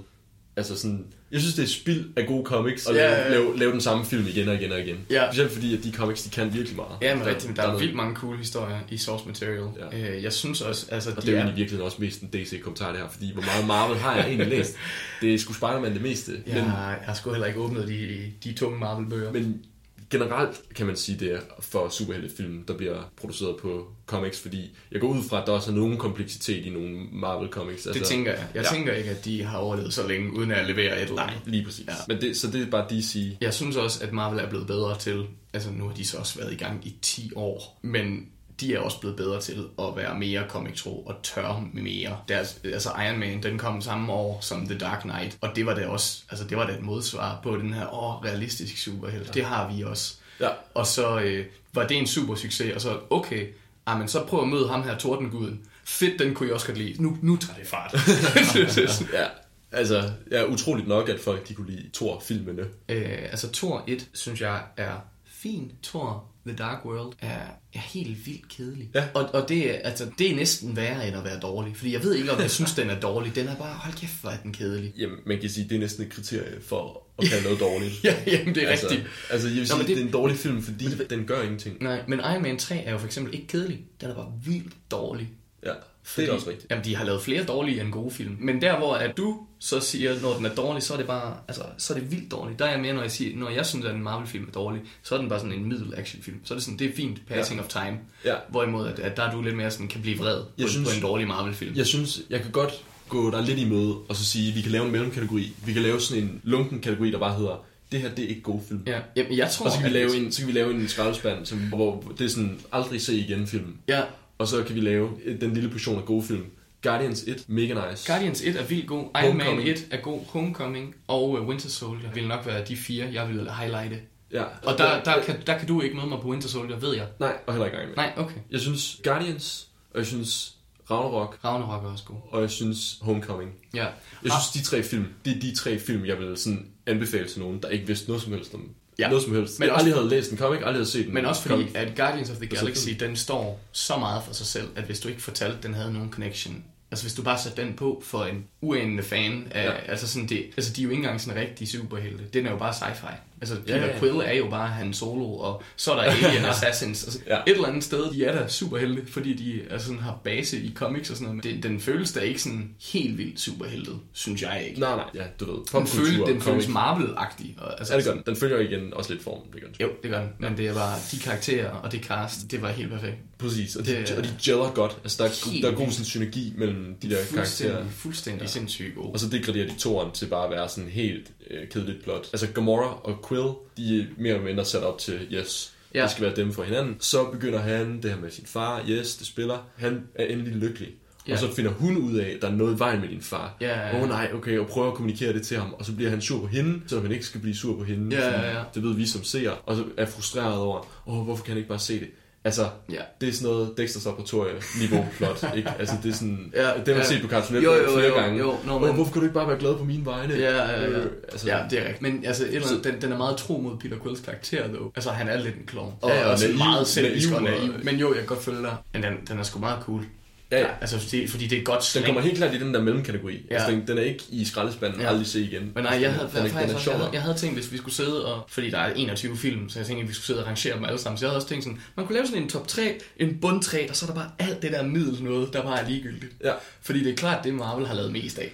Altså sådan, jeg synes, det er spild af gode comics at Ja, lave, ja, ja. lave, lave den samme film igen og igen og igen. Ja. Specielt fordi, at de comics, de kan virkelig meget. Ja, men rigtigt. Der er noget- vildt mange cool historier i source material. Ja. Øh, Jeg synes også, altså, Og de det er jo er... virkelig også mest en DC-kommentar det her, fordi hvor meget Marvel har jeg egentlig læst? [laughs] Det er sgu Spider-Man det meste. Ja, Men, jeg har sgu heller ikke åbnet de, de tunge Marvel-bøger. men generelt kan man sige det er for superheltefilm, der bliver produceret på comics, fordi jeg går ud fra, at der også er nogen kompleksitet i nogle Marvel comics. det tænker jeg. Jeg ja. tænker ikke, at de har overlevet så længe, uden at levere et eller andet. Lige præcis. Ja. Men det, så det er bare DC. Jeg synes også, at Marvel er blevet bedre til, altså nu har de så også været i gang i 10 år, men de er også blevet bedre til at være mere comic-tro og tør mere. Deres, altså Iron Man, den kom samme år som The Dark Knight, og det var da også, altså det var da et modsvar på den her, åh, realistisk superhelt. Ja. Det har vi også. Ja. Og så øh, var det en super succes, og så, okay, ah, men så prøv at møde ham her, Tordenguden. Fedt, den kunne jeg også godt lide. Nu, nu tager det fart. [laughs] ja. Altså, ja, utroligt nok, at folk de kunne lide Thor-filmene. Øh, altså Thor 1, synes jeg, er fin. Thor The Dark World er, er helt vildt kedelig. Ja. Og, og det, er, altså, det er næsten værre end at være dårlig. Fordi jeg ved ikke, om jeg synes, den er dårlig. Den er bare, hold kæft, hvor er den kedelig. Jamen, man kan sige, det er næsten et kriterie for at kalde noget dårligt. [laughs] Ja, jamen, det er altså, rigtigt. Altså, jeg vil Nå, sige, det... det- det er en dårlig film, fordi den gør ingenting. Nej, men Iron Man 3 er jo for eksempel ikke kedelig. Den er bare vildt dårlig. Ja, det er også rigtigt. Jamen, de har lavet flere dårlige end gode film. Men der, hvor at du så siger, når den er dårlig, så er det bare, altså, så er det vildt dårligt. Der er jeg mere, når jeg siger, når jeg synes, at en Marvel-film er dårlig, så er den bare sådan en middel actionfilm. Så er det sådan, det er fint, passing Ja. of time. Ja. Hvorimod, at, at der er du lidt mere sådan, kan blive vred på, Jeg synes, synes- på en dårlig Marvel-film. Jeg synes, jeg kan godt gå der lidt i møde, og så sige, at vi kan lave en mellemkategori. Vi kan lave sådan en lunken kategori, der bare hedder, det her, det er ikke gode film. Ja, jamen, jeg tror, Og så kan, vi lave en, så kan vi lave en skraldespand, som, hvor det er sådan, aldrig se igen film. Ja, Og så kan vi lave den lille portion af gode film. Guardians 1, mega nice. Guardians 1 er vildt god, Iron Man Homecoming. 1 er god, Homecoming og uh, Winter Soldier vil nok være de fire, jeg vil highlighte. Ja. Og der, der, kan, der kan du ikke møde mig på Winter Soldier, ved jeg. Nej, og heller ikke engang med. Nej, okay. Jeg synes Guardians, og jeg synes Ragnarok, Ragnarok er også god. og jeg synes Homecoming. Ja. Jeg synes, de tre film, det er de tre film, jeg vil sådan anbefale til nogen, der ikke vidste noget som helst om Ja. noget som helst. Men også- aldrig havde læst en comic, aldrig havde set en Men også fordi, comic. at Guardians of the Galaxy, den står så meget for sig selv, at hvis du ikke fortalte, at den havde nogen connection, altså hvis du bare satte den på for en uanende fan, af, Ja. altså sådan det, altså de er jo ikke engang sådan rigtige superhelte, den er jo bare sci-fi. Altså, Ja, Peter ja, ja. Quill er jo bare Han Solo, og så er der Alien [laughs] Assassins. Altså, Ja. ja. Et eller andet sted, de er der superhelte, fordi de er sådan, har base i comics og sådan noget. Men det, den føles da ikke sådan helt vildt superheltet, synes jeg ikke. Nej, nej, ja, du ved. Den, føles, den føles. Marvel-agtig. Og, altså, Ja, det gør den. Den følger igen også lidt form, det gør den. Jo, det gør den. Men det er bare de karakterer og det cast, det var helt perfekt. Præcis, og de, Det og de gælder godt. Altså, der er, der er god sådan, synergi mellem de der karakterer. Fuldstændig, fuldstændig ja. sindssygt gode. Og så degraderer de toeren til bare at være sådan helt øh, kedeligt plot. Altså Gamora og Quill, de er mere eller mindre sat op til, yes, ja. Ja. det skal være dem for hinanden. Så begynder han det her med sin far, yes, det spiller. Han er endelig lykkelig. Ja. Ja. Og så finder hun ud af, at der er noget i vejen med din far. Ja, ja, ja. Åh oh, nej, okay, og prøver at kommunikere det til ham. Og så bliver han sur på hende, selvom han ikke skal blive sur på hende. Ja, ja, ja. Det ved vi som ser. Og så er frustreret over, åh, oh, hvorfor kan han ikke bare se det? Altså, Ja. det er sådan noget Dexter's Laboratorie-niveau [laughs] plot, ikke? Altså, det er sådan... Ja, det har man ja. set på Cartoon Jo, Network jo, flere jo, gange. jo, nå, Åh, men- hvorfor kan du ikke bare være glad på mine vegne? Ja, ja, ja. Øh, altså, Ja, det er rigtigt. Men altså, et eller andet, den, den er meget tro mod Peter Quills karakter, dog. Altså, han er lidt en klovn. Og, Ja, og også naiv- meget selvisk og- naiv. Men jo, jeg kan godt følge dig. Men den, den er sgu meget cool. Ja, ja. Altså, fordi, fordi det er godt Den slang. kommer helt klart i den der mellemkategori. Ja. Altså, den, den er ikke i skraldespanden, ja. Aldrig se igen. Men nej, jeg havde, den, faktisk den også, jeg, havde, jeg havde tænkt, hvis vi skulle sidde og... Fordi der er 21 film, så jeg tænkte, at vi skulle sidde og rangere dem alle sammen. Så jeg havde også tænkt sådan, man kunne lave sådan en top 3, en bund 3, og så er der bare alt det der middel noget, der bare er ligegyldigt. Ja. Fordi det er klart, det Marvel har lavet mest af.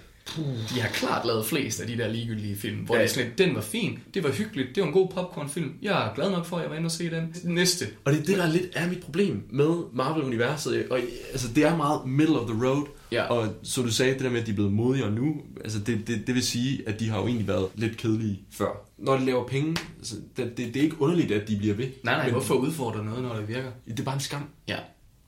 De har klart lavet flest af de der ligegyldige film, hvor Ja, det er sådan lidt, den var fin, det var hyggeligt, det var en god popcornfilm. Jeg er glad nok for, at jeg var inde og se den. Næste. Og det er det, der er lidt er mit problem med Marvel-universet. Og, altså, det er meget middle of the road. Ja. Og så du sagde, det der med, at de er blevet modigere nu, altså det, det, det vil sige, at de har jo egentlig været lidt kedelige før. Når de laver penge, altså, det, det, det er ikke underligt, at de bliver ved. Nej, nej, Men hvorfor udfordre noget, når det virker? Det er bare en skam. Ja,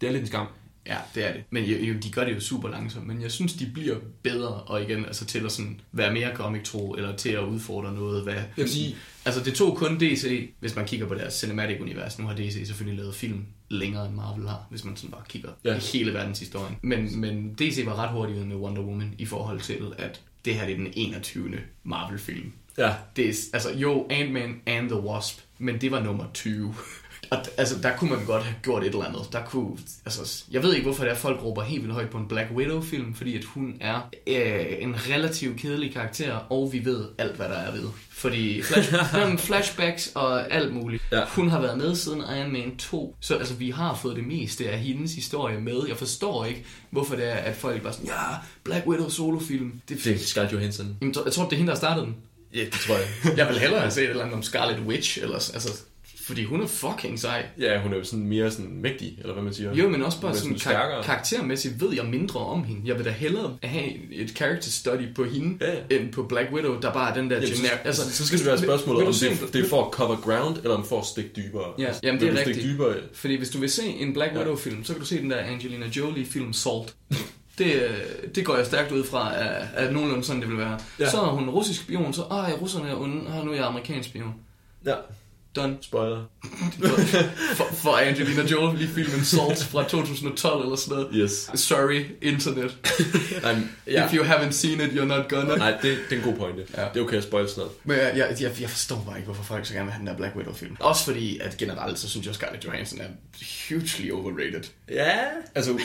Det er lidt en skam. Ja, det er det. Men jo, jo, de gør det jo super langsomt, men jeg synes, de bliver bedre, og igen, altså til at sådan være mere comic-tro, eller til at udfordre noget, hvad... vil sige- Altså, det tog kun DC, hvis man kigger på deres cinematic-univers. Nu har DC selvfølgelig lavet film længere, end Marvel har, hvis man sådan bare kigger Ja. i hele verdenshistorien. Men, men DC var ret hurtigt ude med Wonder Woman, i forhold til, at det her det er den 21. Marvel-film. Ja. Det er, altså, jo, Ant-Man and the Wasp, men det var nummer 20. Og altså, der kunne man godt have gjort et eller andet. Der kunne, altså, jeg ved ikke, hvorfor det er, folk råber helt vildt højt på en Black Widow-film, fordi at hun er øh, en relativt kedelig karakter, og vi ved alt, hvad der er ved. Fordi flash, [laughs] jamen, flashbacks og alt muligt. Ja. Hun har været med siden Iron Man 2, så altså, vi har fået det meste af hendes historie med. Jeg forstår ikke, hvorfor det er, at folk bare sådan, ja, Black Widow solofilm. Det, Det er Scarlett Johansson. Jamen, jeg tror, det er hende, der startede den. Ja, det tror jeg. Jeg vil hellere have set et eller andet om Scarlet Witch, eller, altså, fordi hun er fucking sej. Ja, hun er jo sådan mere sådan mægtig, eller hvad man siger. Jo, men også bare sådan, stærkere. kar- karaktermæssigt ved jeg mindre om hende. Jeg vil da hellere have et character study på hende, Ja, ja. end på Black Widow, der bare er den der Jamen, så, altså, så skal det være spørgsmålet, om det, det er for at cover ground, eller om for at stikke dybere. Ja, Altså, jamen, det er rigtigt. dybere. Fordi hvis du vil se en Black. Widow-film, så kan du se den der Angelina Jolie-film Salt. Det, det går jeg stærkt ud fra, at, at nogenlunde sådan det vil være. Ja. Så er hun russisk spion, så ej, russerne er onde, ah, nu er jeg amerikansk spion. Ja, Done. spoiler. [laughs] for, for Angelina Jolie-filmen Salt fra 2012 eller sådan noget. Yes. Sorry, internet. [laughs] Nej, ja. If you haven't seen it, you're not gonna. Nej, det, det er en god pointe. Ja. Det er okay at spoil sådan noget. Men jeg, jeg, jeg, jeg forstår bare ikke, hvorfor folk så gerne vil have den der Black Widow-film. Også fordi, at generelt, så synes jeg, Scarlett Johansson er hugely overrated. Ja. Altså,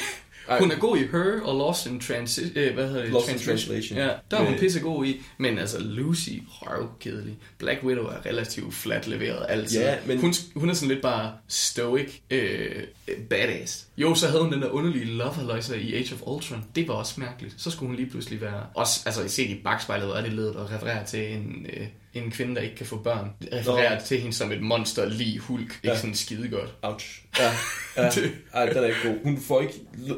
ej, Hun er god i Her og Lost in Transi- øh, hvad hedder det? Lost in Translation. Ja, der er hun Med- pissegod i. Men altså, Lucy, røvkedelig. Black Widow er relativt flat leveret altid. Ja, men- hun, hun er sådan lidt bare stoic, øh, badass. Jo, så havde hun den der underlige love halløjser i Age of Ultron. Det var også mærkeligt. Så skulle hun lige pludselig være... Også, altså, set i bagspejlet, er det ledet og refererer til en, øh, en kvinde, der ikke kan få børn. Refererer Nå. til hende som et monster, lige hulk. Ikke Ja. sådan skide godt. ouch. Ja, ja. [laughs] Det- Ej, den er ikke god. Hun får ikke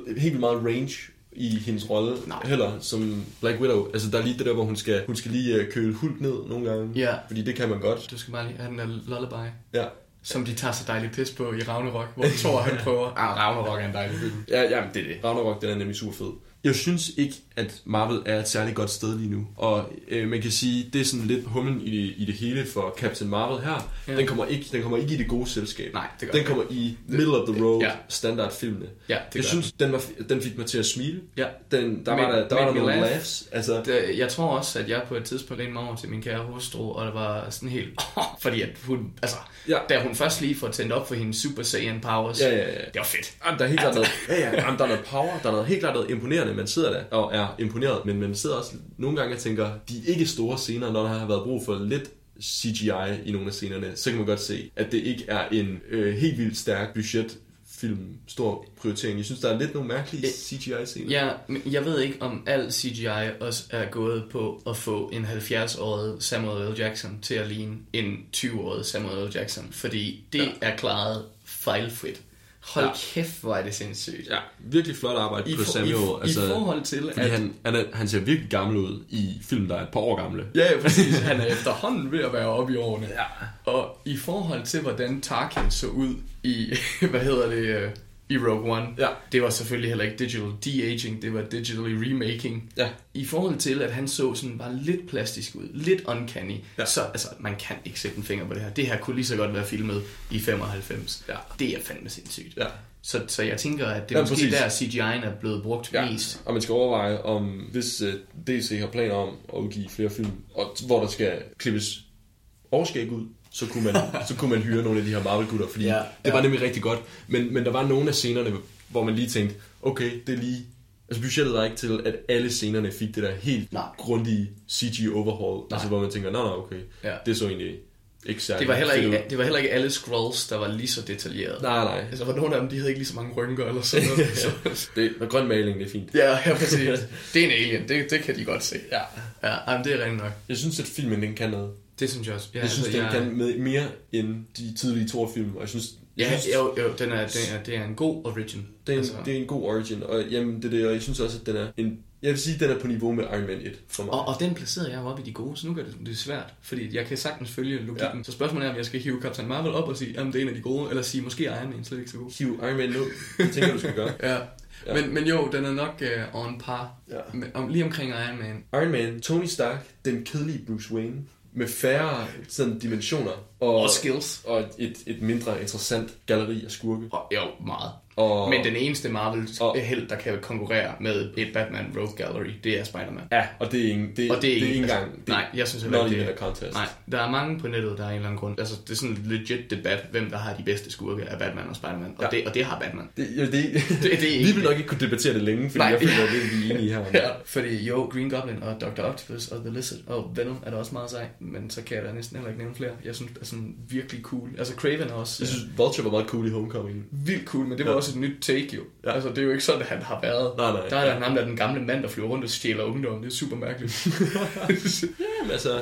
helt vildt meget range i hendes rolle heller, som Black Widow. Altså, der er lige det der, hvor hun skal, hun skal lige uh, køle Hulk ned nogle gange. Ja. Fordi det kan man godt. Du skal bare lige have den der lullaby. Ja. Som de tager så dejligt pis på i Ragnarok, hvor Thor han [laughs] prøver. Ah, Ragnarok er en dejlig film. Ja, jamen, det er det. Ragnarok, den er nemlig super fed. Jeg synes ikke, at Marvel er et særligt godt sted lige nu. Og øh, man kan sige, det er sådan lidt humlen i det, i det hele for Captain Marvel her. Ja. Den, kommer ikke, den kommer ikke i det gode selskab. Nej, det gør Den kommer i middle of the road Ja. standardfilmene. Ja, det Jeg synes, den, var, den fik mig til at smile. Ja. Den, der var der, der, var der nogle laugh. laughs. Altså, Det, jeg tror også, at jeg på et tidspunkt lænede mig over til min kære hustru, og det var sådan helt... [laughs] fordi at hun... Altså, Ja. da hun først lige får tændt op for hendes Super Saiyan powers, Ja, ja, ja. det var fedt. Jamen, der er helt klart noget, ja, ja, jamen, der er noget power, der er noget helt klart noget imponerende. Man sidder der og er imponeret, men man sidder også nogle gange og tænker, de ikke store scener, når der har været brug for lidt CGI i nogle af scenerne, så kan man godt se, at det ikke er en øh, helt vildt stærk budget film, stor prioritering. Jeg synes, der er lidt nogle mærkelige CGI-scener. Ja, men jeg ved ikke, om al CGI også er gået på at få en 70-årig Samuel L. Jackson til at ligne en 20-årig Samuel L. Jackson, fordi det ja. er klaret fejlfrit. Hold Ja. kæft, hvor er det sindssygt. Ja, virkelig flot arbejde I, på for, Samuel. i, I forhold til, at... han, han, er, han ser virkelig gammel ud i film, der er et par år gamle. Ja, ja, præcis. [laughs] Han er efterhånden ved at være oppe i årene. Ja. Og i forhold til, hvordan Tarkin så ud i, [laughs] hvad hedder det, øh, i Rogue One, Ja. det var selvfølgelig heller ikke digital de-aging, det var digitally remaking. Ja. I forhold til, at han så sådan bare lidt plastisk ud, lidt uncanny, Ja. så altså, man kan ikke sætte en finger på det her. Det her kunne lige så godt være filmet i 95. Ja. Det er fandme sindssygt. Ja. Så, så jeg tænker, at det er Ja, måske præcis. der, CGI'en er blevet brugt Ja, mest. og man skal overveje, om hvis uh, DC har planer om at udgive flere film, og hvor der skal klippes overskæg ud, så kunne man, [laughs] så kunne man hyre nogle af de her Marvel-gutter, fordi ja, Ja, det var ja. nemlig rigtig godt. Men, men der var nogle af scenerne, hvor man lige tænkte, okay, det er lige... Altså budgettet var ikke til, at alle scenerne fik det der helt Nej. grundige CG-overhaul, altså hvor man tænker, nej, nej, okay, Ja. det så egentlig ikke særlig Det var, heller ikke, det var heller ikke alle scrolls, der var lige så detaljeret. Nej, nej. Altså, for nogle af dem, de havde ikke lige så mange rynker eller sådan noget. [laughs] så, Det, og grøn maling, det er fint. ja, ja, præcis. Det er en alien, det, det kan de godt se. Ja. Ja, jamen, det er rent nok. Jeg synes, at filmen den kan noget. Det synes jeg også. Ja, Jeg synes, altså, den jeg, kan med mere end de tidlige Thor-film, og jeg synes, jeg Ja, synes jo, jo, den er, det, er, det er en god origin. det, er en, altså, det er en god origin, og jamen, det er det, og jeg synes også, at den er en, jeg vil sige, at den er på niveau med Iron Man 1 for mig. og, og den placerede jeg jo op i de gode, så nu gør det, det svært, fordi jeg kan sagtens følge logikken. Ja. Så spørgsmålet er, om jeg skal hive Captain Marvel op og sige, at det er en af de gode, eller sige, måske Iron Man slet ikke så god. Hiv Iron Man nu, det tænker jeg, du skal gøre. Ja. [laughs] Ja. ja. Men, men jo, den er nok uh, on par. Ja. Med, om, lige omkring Iron Man. Iron Man, Tony Stark, den kedelige Bruce Wayne, med færre sådan, dimensioner, og, Og skills. og et, et mindre interessant galleri af skurke. Og, jo, meget. Og, Men den eneste Marvel Og- held, der kan konkurrere med et Batman Rogue Gallery, det er Spider-Man. Ja, og det er ikke, det, Og det er det er ikke altså, engang... Det, nej, jeg synes heller ikke, det a contest. Nej, der er mange på nettet, der er en eller anden grund. Altså, det er sådan en legit debat, hvem der har de bedste skurke af Batman og Spider-Man. Og, Ja. det, og det har Batman. Det, ja, det, det er [laughs] vi ikke- vil nok ikke kunne debattere det længe, fordi Nej. jeg føler, at det er vi er enige her. [laughs] Ja, fordi jo, Green Goblin og Dr. Octopus og The Lizard og Venom er da også meget sej, men så kan jeg da næsten heller ikke nævne flere. Jeg synes, det er sådan virkelig cool. Altså, Craven er også Jeg synes, Vulture var meget cool i Homecoming. vildt cool, men det var Ja. Også et nyt take jo. Ja. Altså, det er jo ikke sådan, at han har været. Nej, nej. Der er der ham, der er den gamle mand, der flyver rundt og stjæler ungdom. Det er super mærkeligt. [laughs] Jamen altså...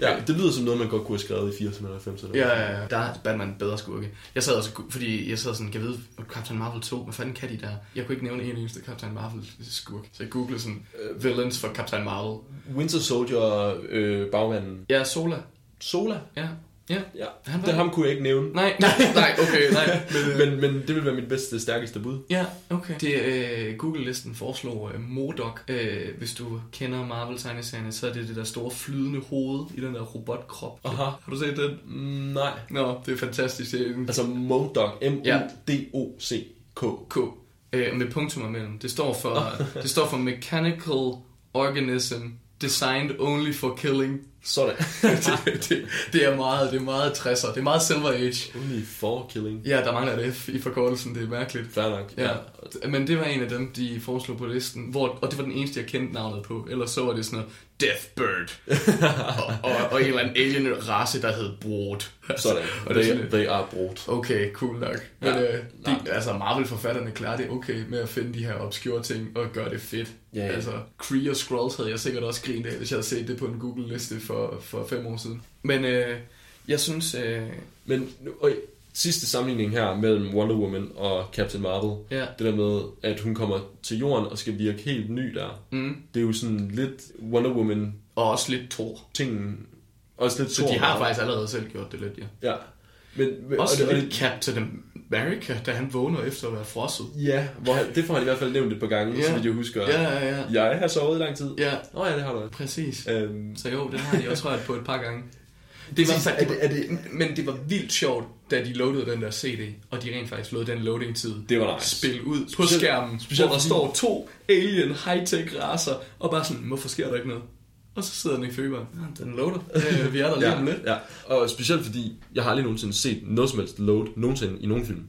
Ja, det lyder som noget, man godt kunne have skrevet i 80'erne eller 90'erne. Ja, ja, ja. Der er Batman bedre skurke. Jeg sad også, fordi jeg sad sådan, kan jeg vide, Captain Marvel 2, hvad fanden kan de der? Jeg kunne ikke nævne en eneste Captain Marvel skurk. Så jeg googlede sådan, uh, villains for Captain Marvel. Winter Soldier, øh, bagmanden. Ja, Sola. Sola? Ja, ja. Ja, Han var- det ham kunne jeg ikke nævne. Nej, [laughs] nej, nej, okay, nej. Men, Men, men det vil være mit bedste, stærkeste bud. ja, okay. Det, øh, Google-listen foreslog øh, Modok. Øh, hvis du kender Marvel-tegneserierne, så er det det der store flydende hoved i den der robotkrop. Aha. Har du set den? Mm, nej. Nå, det er fantastisk. Altså MODOK. M-O-D-O-C-K. K øh, med punktummer mellem. Det står for [laughs] det står for Mechanical Organism Designed Only for Killing. Sådan. [laughs] det, det, det, er meget, det er meget 60'er. Det er meget Silver Age. Only for killing. Ja, der mangler et F i forkortelsen. Det er mærkeligt. Fair nok. Ja, men det var en af dem, de foreslog på listen, hvor, og det var den eneste, jeg kendte navnet på. Ellers så var det sådan noget Deathbird. [laughs] og, og, og en eller anden alien race, der hed Broad. Sådan. [laughs] og det er They, they are brot. Okay, cool nok. Men Ja. ja, øh, de, altså Marvel-forfatterne klarer det okay med at finde de her obskure ting og gøre det fedt. Ja, ja. Altså, Kree og Skrulls havde jeg sikkert også grint af, hvis jeg havde set det på en Google-liste for, for fem år siden. Men øh, jeg synes, øh, Men og sidste sammenligning her mellem Wonder Woman og Captain Marvel. ja, Det der med, at hun kommer til jorden og skal virke helt ny der. mm, Det er jo sådan lidt Wonder Woman og også lidt Thor. tingen. Også lidt Så de Thor har faktisk allerede selv gjort det lidt, ja. Ja. Men, men Også og det, lidt Captain America, da han vågner efter at være frosset. Ja, hvor han, det får han i hvert fald nævnt et par gange, Ja. så vidt jeg husker. Ja, ja, ja. Jeg har sovet i lang tid. Ja, Nå ja, det har du. præcis. Øhm, Så jo, den har de også rørt på et par gange. Det var, fa- det Er det- er men det var vildt sjovt, da de loadede den der CD, og de rent faktisk lod den loading-tid Det var nice. spille ud på Specielt- skærmen, specielt hvor der står to alien high-tech racer, og bare sådan, hvorfor sker der ikke noget? Og så sidder den i feberen. Ja, den loader. Øh, vi er der lige om lidt. ja. Og specielt fordi, jeg har aldrig nogensinde set noget som helst load nogensinde i nogen film.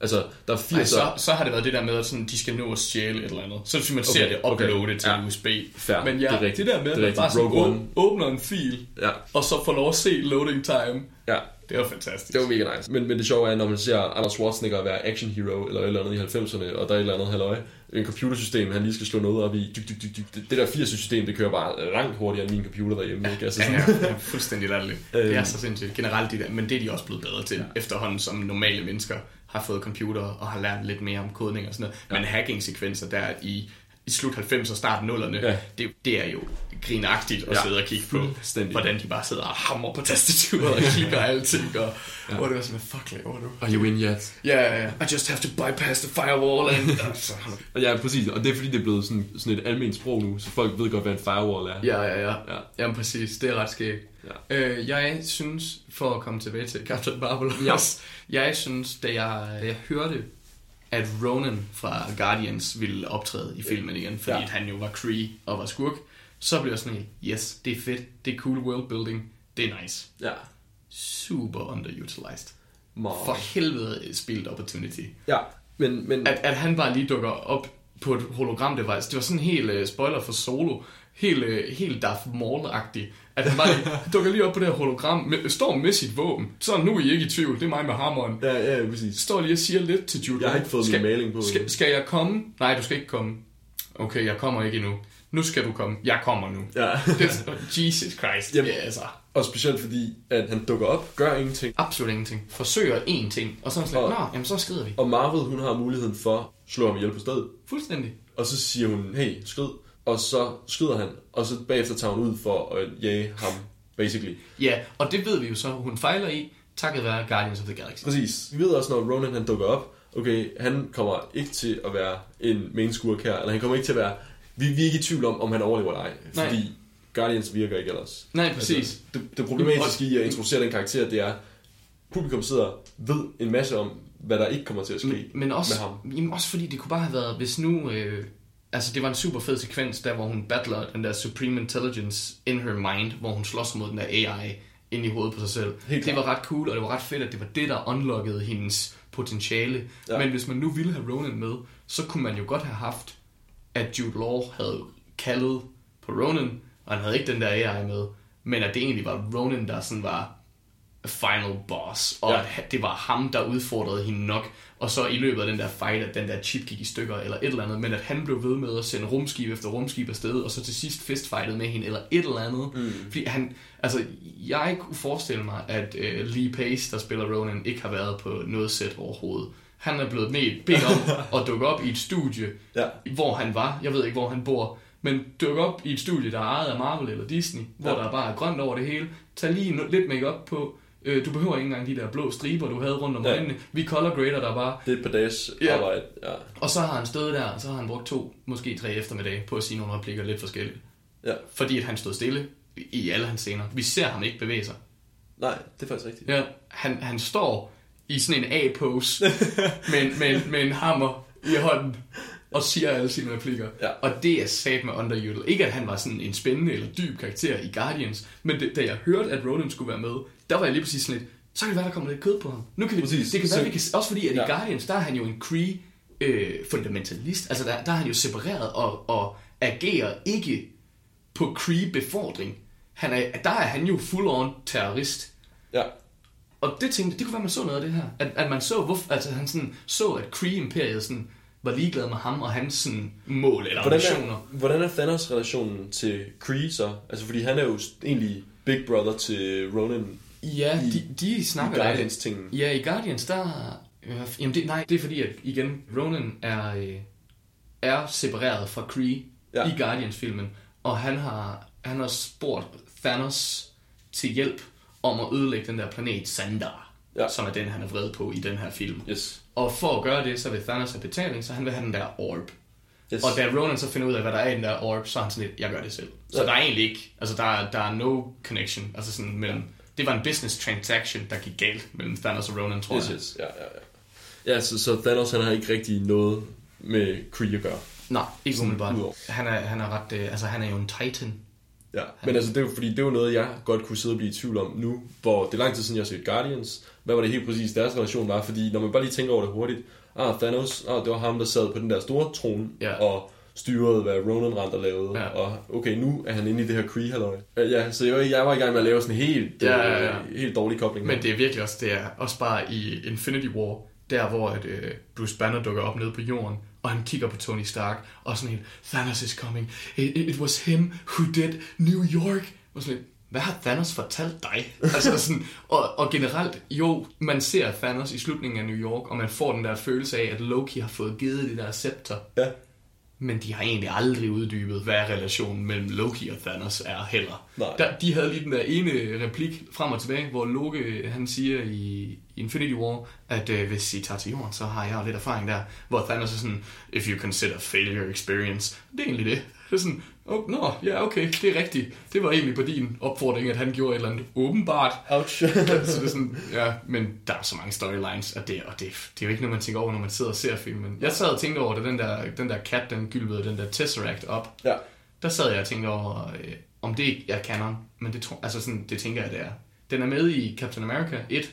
Altså, der er 80'er... Nej, så, så har det været det der med, at sådan, de skal nå at stjæle et eller andet. Så hvis man ser Okay, det okay. uploadet til Ja. USB. Fair, Men ja, det er rigtigt. det der med, Det at man bare sådan åbner en fil, Ja, og så får lov at se loading time. ja. Det er jo fantastisk. Det var mega nice. Men, men det sjove er, når man ser Arnold Schwarzenegger være action hero eller et eller andet i 90'erne, og der er et eller andet halløj, en computersystem, han lige skal slå noget op i. Dyk, dyk, dyk, dyk. Det, der 80'er-system, det kører bare langt hurtigere end min computer derhjemme. Ikke? Altså, Ja, sådan, ja, ja, fuldstændig latterligt. [laughs] Det er Øhm. så sindssygt. Generelt de der, men det er de også blevet bedre til, ja. efterhånden som normale mennesker har fået computer og har lært lidt mere om kodning og sådan noget. Ja. Men hacking-sekvenser der i, i slut 90'erne og start 0'erne, Ja. det, det er jo grinagtigt at Ja, sidde og kigge på, fuldstændig. hvordan de bare sidder og hammer på tastaturet og kigger og alting, og ja. hvor det var sådan, fuck laver du? Are you in yet? Ja, ja. I just have to bypass the firewall and... [laughs] Altså, Ja, præcis. Og det er fordi, det er blevet sådan, sådan et almindeligt sprog nu, så folk ved godt, hvad en firewall er. Ja, ja, ja. Ja. ja. Jamen præcis, det er ret skægt. Ja. Øh, jeg synes, for at komme tilbage til Captain Marvel Ja. jeg synes, da jeg, da jeg hørte, at Ronan fra Guardians ville optræde i filmen igen, fordi Ja. han jo var Kree og var skurk, så blev jeg sådan helt, yes, det er fedt, det er cool worldbuilding, det er nice. Ja. Super underutilized. Meget. For helvede et spillet opportunity. Ja, men, men At, at han bare lige dukker op på et hologram device. Det var sådan helt uh, spoiler for Solo. Helt, uh, helt Darth Maul-agtig. At han bare [laughs] dukker lige op på det her hologram, med, står med sit våben. Så nu er I ikke i tvivl, det er mig med hammeren. Ja, ja, præcis. Står lige og siger lidt til Jude Jeg har ikke fået skal, min maling på. Skal, skal jeg komme? Nej, du skal ikke komme. Okay, jeg kommer ikke endnu. Nu skal du komme. Jeg kommer nu. Ja. [laughs] Det, Jesus Christ. Jamen. Ja, altså. Og specielt fordi, at han dukker op, gør ingenting. Absolut ingenting. Forsøger én ting. Og så er han sådan, nå, jamen så skrider vi. Og Marvel, hun har muligheden for at slå ham ihjel på stedet. Fuldstændig. Og så siger hun, hey, skrid. Og så skyder han, og så bagefter tager hun ud for at jage ham, basically. Ja, og det ved vi jo så, hun fejler i, takket være Guardians of the Galaxy. Præcis. Vi ved også, når Ronan han dukker op, okay, han kommer ikke til at være en main skurk her, eller han kommer ikke til at være... Vi, vi er ikke i tvivl om, om han overlever eller ej, Nej. fordi Guardians virker ikke ellers. Nej, præcis. Altså, det, det problematiske i at introducere den karakter, det er, publikum sidder ved en masse om, hvad der ikke kommer til at ske Men, men også, med ham. jamen også fordi det kunne bare have været, hvis nu... Øh, altså det var en super fed sekvens, der hvor hun battler den der Supreme Intelligence in her mind, hvor hun slås mod den der AI ind i hovedet på sig selv. Helt det var ret cool, og det var ret fedt, at det var det, der unlockede hendes potentiale. Ja. Men hvis man nu ville have Ronan med, så kunne man jo godt have haft, at Jude Law havde kaldet på Ronan, og han havde ikke den der AI med, men at det egentlig var Ronan, der sådan var final boss, og Ja. at det var ham, der udfordrede hende nok, og så i løbet af den der fight, at den der chip gik i stykker, eller et eller andet, men at han blev ved med at sende rumskib efter rumskib afsted, og så til sidst fistfightet med hende, eller et eller andet. Mm. Fordi han, altså, jeg kunne forestille mig, at uh, Lee Pace, der spiller Ronan, ikke har været på noget sæt overhovedet. Han er blevet med bedt om at dukke op i et studie, Ja. hvor han var, jeg ved ikke, hvor han bor, men dukke op i et studie, der er ejet af Marvel eller Disney, hvor Ja. der bare er grønt over det hele. Tag lige lidt makeup på. Øh, Du behøver ikke engang de der blå striber, du havde rundt om Ja. øjnene. Vi color grader der bare. Det er et par dages Ja. arbejde. Ja. Og så har han stået der, og så har han brugt to, måske tre eftermiddage på at sige nogle replikker lidt forskelligt. ja. Fordi at han stod stille i- alle hans scener. Vi ser ham ikke bevæge sig. Nej, det er faktisk rigtigt. Ja, han, han står i sådan en A-pose [laughs] med, med, med en hammer i hånden og siger alle sine replikker. Ja. Og det er sat med underutil. Ikke at han var sådan en spændende eller dyb karakter i Guardians, men det, da jeg hørte, at Ronan skulle være med, der var jeg lige præcis sådan lidt, så kan det være, der kommer lidt kød på ham. Nu kan vi, Præcis. Det kan være, Så- vi kan, også fordi, at Ja. i Guardians, der er han jo en Kree øh, fundamentalist. Altså, der, der er han jo separeret og, og agerer ikke på Kree-befordring. Han er, der er han jo full-on terrorist. Ja. Og det tænkte, det kunne være, man så noget af det her. At, at man så, hvorfor, altså han sådan, så, at Kree-imperiet sådan, var ligeglad med ham og hans sådan, mål eller Hvordan ambitioner. er, hvordan er Thanos relationen til Kree så? Altså, fordi han er jo egentlig Big Brother til Ronan Ja, i- de, de i snakker da- Guardians-tingen. Ja, i Guardians, der... øh, Jamen, det, nej, det er fordi, at igen, Ronan er, øh, er separeret fra Kree Ja. i Guardians-filmen, og han har, han har spurgt Thanos til hjælp om at ødelægge den der planet Sandar, ja. som er den, han er vred på i den her film. Yes. Og for at gøre det, så vil Thanos have betaling, så han vil have den der orb. yes. Og da Ronan så finder ud af, hvad der er i den der orb, så er han sådan lidt, jeg gør det selv. Så Ja. der er egentlig ikke, altså der, er- der er no connection, altså sådan mellem, det var en business transaction, der gik galt mellem Thanos og Ronan, tror Yes, jeg. yes. Ja, ja, ja. Ja, så, så Thanos han har ikke rigtig noget med Kree at gøre. Nej, ikke umiddelbart. Han er, han er ret, øh, altså han er jo en titan. Ja, men altså, det er jo, fordi det er jo noget, jeg godt kunne sidde og blive i tvivl om nu, hvor det er lang tid siden, jeg har set Guardians. Hvad var det helt præcis, deres relation var? Fordi når man bare lige tænker over det hurtigt, ah, Thanos, ah, det var ham, der sad på den der store trone, Ja. og styrede, hvad Ronan Rand lavede. Ja. Og okay, nu er han inde i det her kree halløj. Ja, så jeg, jeg var i gang med at lave sådan en helt, Ja, ja, ja. øh, helt dårlig kobling. Men det er virkelig også, det er også bare i Infinity War, der hvor at, øh, Bruce Banner dukker op nede på jorden, og han kigger på Tony Stark, og sådan helt, Thanos is coming. It, it, it was him who did New York. Og sådan lidt, hvad har Thanos fortalt dig? altså sådan, og, og generelt, jo, man ser Thanos i slutningen af New York, og man får den der følelse af, at Loki har fået givet det der scepter. Ja. Men de har egentlig aldrig uddybet, hvad relationen mellem Loki og Thanos er heller. Nej. Der, de havde lige den der ene replik frem og tilbage, hvor Loki han siger i Infinity War, at øh, hvis I tager til jorden, så har jeg lidt erfaring der. Hvor Thanos er sådan, if you consider failure experience. Det er egentlig det. Det er sådan, oh, nå, ja okay, det er rigtigt. Det var egentlig på din opfordring, at han gjorde et eller andet åbenbart. Ouch. [laughs] så det er sådan, ja, men der er så mange storylines, og det, og det, det er jo ikke noget, man tænker over, når man sidder og ser filmen. Jeg sad og tænkte over det, den der, den der kat, den gylvede den der Tesseract op. ja. Der sad jeg og tænkte over, øh, om det ikke er canon, men det, tror, altså sådan, det tænker jeg, det er. Den er med i Captain America 1,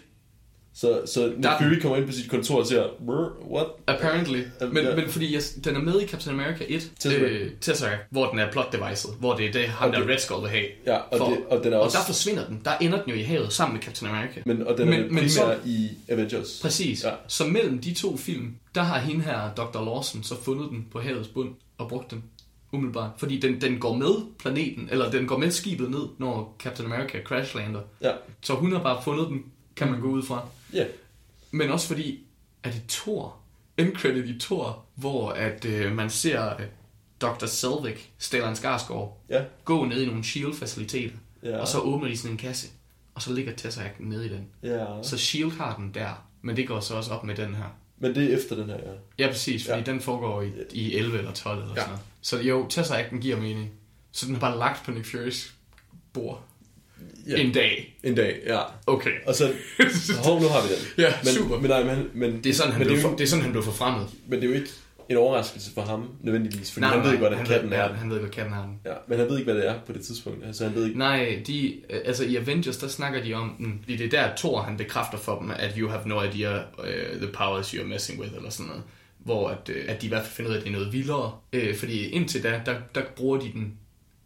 Så, så Der- Fury kommer ind på sit kontor og siger, "Brr, what? apparently. Men, Ja. men fordi jeg, den er med i Captain America 1, Tesseract. øh, Tesseract, hvor den er plot device'et, hvor det er det, ham der. Red Skull vil have. Ja, og det- og den er også- og der forsvinder den. Der ender den jo i havet sammen med Captain America. Men, og den er Men- men, men primært så- i Avengers. Præcis. Ja. Så mellem de to film, der har hende her, Dr. Lawson, så fundet den på havets bund og brugt den umiddelbart. Fordi den, den går med planeten, eller den går med skibet ned, når Captain America crashlander. Ja. Så hun har bare fundet den, kan man gå ud fra. Ja. Men også fordi, er det Thor? Endcredit i Thor, hvor at øh, man ser øh, Dr. Selvig, Stellan Skarsgård, Ja. gå ned i nogle shield-faciliteter. Ja. Og så åbner de sådan en kasse, og så ligger Tesseract nede i den. Ja. Så Shield har den der, men det går så også op med den her. Men det er efter den her, ja. Ja, præcis, fordi ja. den foregår i, i 11 eller 12 eller Ja. sådan noget. Så jo, Tesseracten giver mening. Så den er bare lagt på Nick Furys bord. Ja. En dag. En dag, ja. Okay. Og så, [laughs] hov, nu har vi den. Ja, men, super. Men, nej, men, men, Det er sådan, han, men, blev, det er jo, det er sådan, han blev forfremmet. men det er jo ikke en overraskelse for ham, nødvendigvis. Fordi han ved ikke, hvordan han katten ved, er. han ved, hvad katten den. Ja, men han ved ikke, hvad det er på det tidspunkt. Altså, han ved ikke... Nej, de, øh, altså i Avengers, der snakker de om den. Fordi det er der, Thor han bekræfter for dem, at you have no idea uh, the powers you're messing with, eller sådan noget. Hvor at, øh, at de i hvert fald finder ud af, at det er noget vildere. Øh, fordi indtil da, der, der bruger de den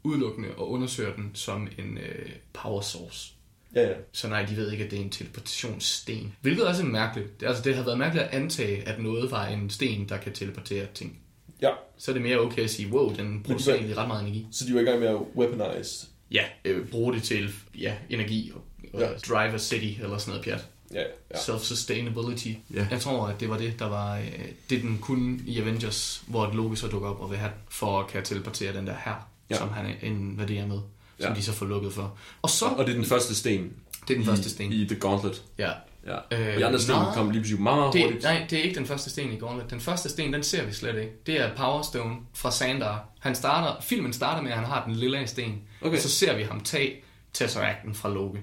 udelukkende og undersøger den som en øh, power source. Ja, ja. Så nej, de ved ikke, at det er en teleportationssten. Hvilket også er mærkeligt. Det, altså, det har været mærkeligt at antage, at noget var en sten, der kan teleportere ting. Ja, Så er det mere okay at sige, wow, den producerer egentlig ret meget energi. så de var i gang med at weaponize. Ja, øh, bruge det til ja, energi og, og Ja. drive a city eller sådan noget pjat. Ja, ja. Self-sustainability. Ja. Jeg tror, at det var det, der var øh, det, den kunne i Avengers, hvor Loki så dukker op og vil have for at kan teleportere den der her, Ja. som han invaderer med, som Ja. de så får lukket for. Og så, Og det er den første sten. det er den i, første sten. I The Gauntlet. Ja. Ja. Øh, og de andre sten nej. kom lige pludselig meget, Det, hurtigt. nej, det er ikke den første sten i Gauntlet. Den første sten, den ser vi slet ikke. Det er Power Stone fra Sandar. Han starter, filmen starter med, at han har den lille sten. Okay. Og så ser vi ham tage Tesseracten fra Loki.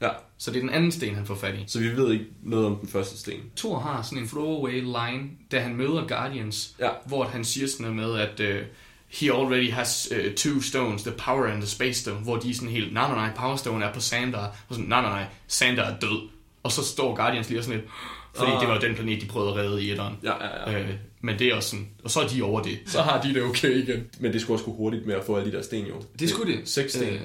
Ja. Så det er den anden sten, han får fat i. Så vi ved ikke noget om den første sten. Thor har sådan en throwaway line, da han møder Guardians, Ja. hvor han siger sådan noget med, at uh, he already has uh, two stones, the power and the space stone, hvor de er sådan helt, nej, nej, nej, power stone er på Sandar, og sådan, nej, nej, nej, Sandar er død. Og så står Guardians lige og sådan lidt, fordi Ah. det var jo den planet, de prøvede at redde i etteren. Ja, ja, ja. Øh, men det er også sådan, og så er de over det. Så har de det okay igen. Men det skulle også gå hurtigt med at få alle de der sten jo. Det skulle det. Seks sten. Øh,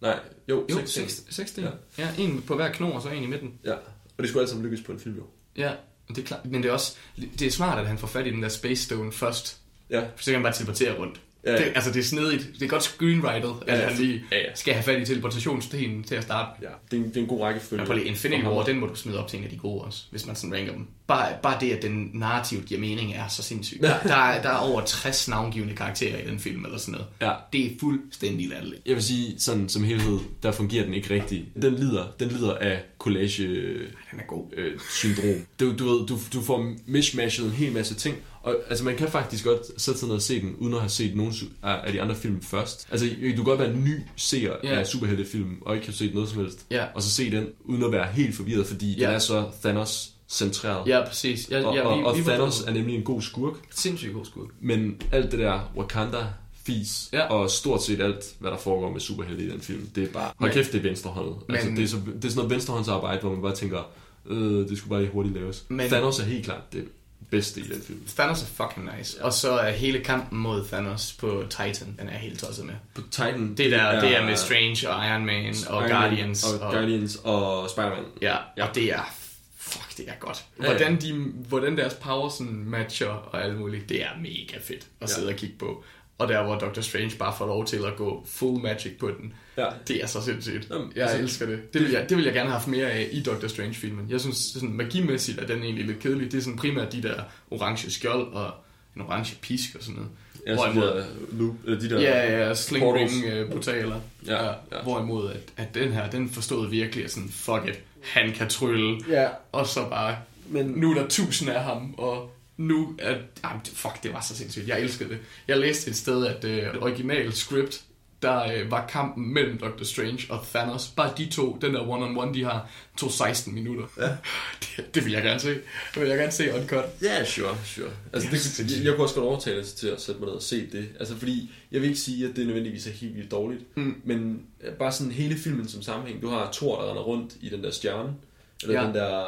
Nej, jo, jo, seks sten. seks, seks sten. Ja. Ja. ja, en på hver knor, og så en i midten. Ja. Og det skulle alle sammen lykkes på en film jo. Ja, det er klart. Men det er også, det er smart, at han får fat i den der Space Stone først. Ja. For så kan han bare teleportere rundt. Ja, Ja, ja. Det, altså, det er snedigt. Det er godt screenwritet, Ja, at ja. han lige Ja, ja. skal have fat i teleportationsstenen til at starte. Ja, det er en, det er en god rækkefølge. Men på lige Infinity. War, den må du smide op til en af de gode også, hvis man sådan ranker dem. Bare, bare det, at den narrativt giver mening, er så sindssygt. Ja. Der, er, der er over 60 navngivende karakterer i den film, eller sådan noget. Ja. Det er fuldstændig latterligt. Jeg vil sige, sådan som helhed, der fungerer den ikke rigtigt. Den lider, den lider af collage Den er god. øh, syndrom. Du, du, ved, du, du får mishmashet en hel masse ting, og altså, man kan faktisk godt sætte sig ned og se den, uden at have set nogen af de andre film først. Altså, du kan godt være en ny seer Ja. af superheltefilm, og ikke have set noget som helst, Ja. og så se den, uden at være helt forvirret, fordi Ja. den er så Thanos-centreret. Ja, præcis. Ja, og, ja, og, og vi var Thanos er nemlig en god skurk, Sindssygt god skud. men alt det der Wakanda fis, Ja. og stort set alt, hvad der foregår med superhelte i den film, det er bare, hold kæft, det er venstrehåndet. Altså, det, er så, det er sådan noget venstrehåndsarbejde, hvor man bare tænker, øh, det skulle bare lige hurtigt laves. Men, Thanos er helt klart det bedste i den film. Thanos er fucking nice. Og så er hele kampen mod Thanos på Titan, den er helt tosset med. På Titan, Det der, det er med Strange og Iron Man og Iron Man Guardians. og, Guardians og Spider-Man. Ja, og det er... Fuck, det er godt. Ja, ja. Hvordan, de, hvordan deres power sådan matcher og alt muligt, det er mega fedt at Ja. sidde og kigge på. Og der, hvor Doctor Strange bare får lov til at gå full magic på den. Ja. Det er så sindssygt. Jamen, jeg altså- elsker det. Det vil jeg, det vil jeg gerne have haft mere af i Doctor Strange-filmen. Jeg synes, sådan, magimæssigt er den egentlig lidt kedelig. Det er sådan primært de der orange skjold og en orange pisk og sådan noget. Ja, så de Hvorimod- der, loop, eller de der Ja, ja, slingring portals. uh, portaler. Ja, ja. ja. Hvorimod, at, at den her, den forstod virkelig at sådan, fuck it, han kan trylle. Ja. Og så bare, Men nu er der tusind af ham, og nu. Jamen, det- fuck, det var så sindssygt. Jeg elskede det. Jeg læste et sted, at øh, det originale script, der øh, var kampen mellem Doctor Strange og Thanos. Bare de to, den der one-on-one, de har, tog 16 minutter. Ja. [laughs] det, det vil jeg gerne se. Det vil jeg gerne se uncut. Ja, sure, sure. Altså, Det det, jeg, jeg kunne også godt overtale til at sætte mig ned og se det. Altså, fordi jeg vil ikke sige, at det nødvendigvis er helt vildt dårligt. Mm. Men øh, bare sådan hele filmen som sammenhæng. Du har Thor, der render rundt i den der stjerne. Eller Ja. den der...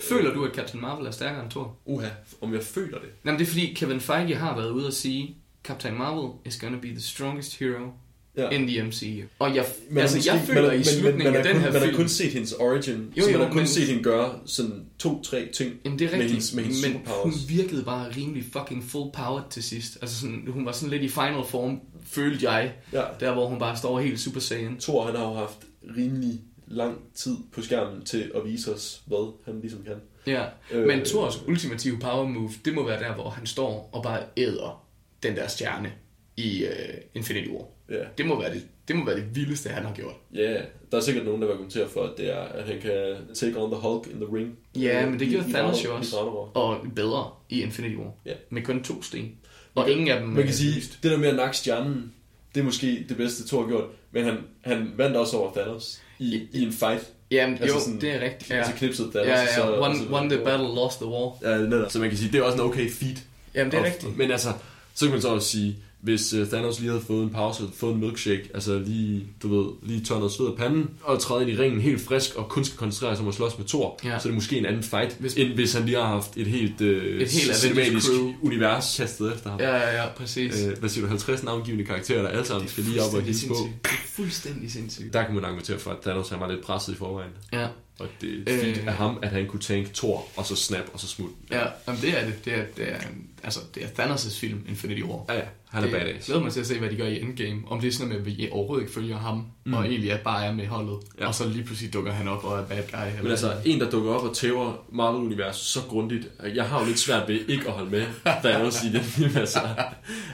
Føler du, at Captain Marvel er stærkere end Thor? Uha, om jeg føler det. Jamen, det er fordi Kevin Feige har været ude og sige, Captain Marvel is gonna be the strongest hero Ja. in the MCU. Og jeg, Men altså, måske- jeg føler men, i slutningen men, af den her Man film... har kun set hendes origin, Jo, så jo, man har kun men- set hende gøre sådan to-tre ting Jamen, det er med rigtigt, hendes, med hendes men hun superpowers. virkede bare rimelig fucking full power til sidst. Altså sådan, hun var sådan lidt i final form, følte jeg. Ja. Der, hvor hun bare står helt super saiyan. Thor, han har jo haft rimelig lang tid på skærmen til at vise os, hvad han ligesom kan. Ja, Øh, men Thors ultimative power move, det må være der, hvor han står og bare æder den der stjerne i uh, Infinity War. Ja. Det må, være det, det må være det vildeste, han har gjort. Ja, der er sikkert nogen, der vil argumentere for, at, det er, at han kan take on the Hulk in the ring. Ja, men det gjorde Thanos jo også. Og bedre i Infinity War. Ja. Med kun to sten. Og ingen af dem Man kan sige, det der med at nakke stjernen, det er måske det bedste Thor har gjort, men han, han vandt også over Thanos i, i en fight. Jamen, altså jo, sådan- det er rigtigt. Ja, Ja. Altså knipsede Thanos. ja, så, ja. og One, så- won the battle, lost the war. Ja, netop. Så man kan sige, det er også en okay feat. Jamen, det er Og- rigtigt. Men altså, så kan man så også sige, hvis uh, Thanos lige havde fået en pause, fået en milkshake, altså lige, du ved, lige noget sved af panden, og træde ind i ringen helt frisk, og kun skal koncentrere sig om at slås med Thor, Ja. så er det måske en anden fight, Hvis- end hvis han lige har haft et helt, uh, Et helt cinematisk crew. univers kastet efter ham. Ja, ja, ja, præcis. Øh, hvad siger du, 50 navngivende karakterer, der alle sammen skal lige op og hilse på. Det er fuldstændig sindssygt. Der kan man argumentere for, at Thanos han var lidt presset i forvejen. Ja, Og det er fint Øh. af ham, at han kunne tænke Thor, og så snap, og så smut. ja jamen, det er det. Det er, det er, altså, det er Thanos' film, Infinity War. Ja, ja, han er det, Jeg badass. glæder mig til at se, hvad de gør i Endgame. Om det er sådan, at vi overhovedet ikke følger ham, mm. og egentlig er bare er med holdet. Ja. Ja. Og så lige pludselig dukker han op og er bad guy. Eller Men altså, en, der dukker op og tæver Marvel-universet så grundigt, jeg har jo lidt svært ved ikke at holde med Thanos i film, altså.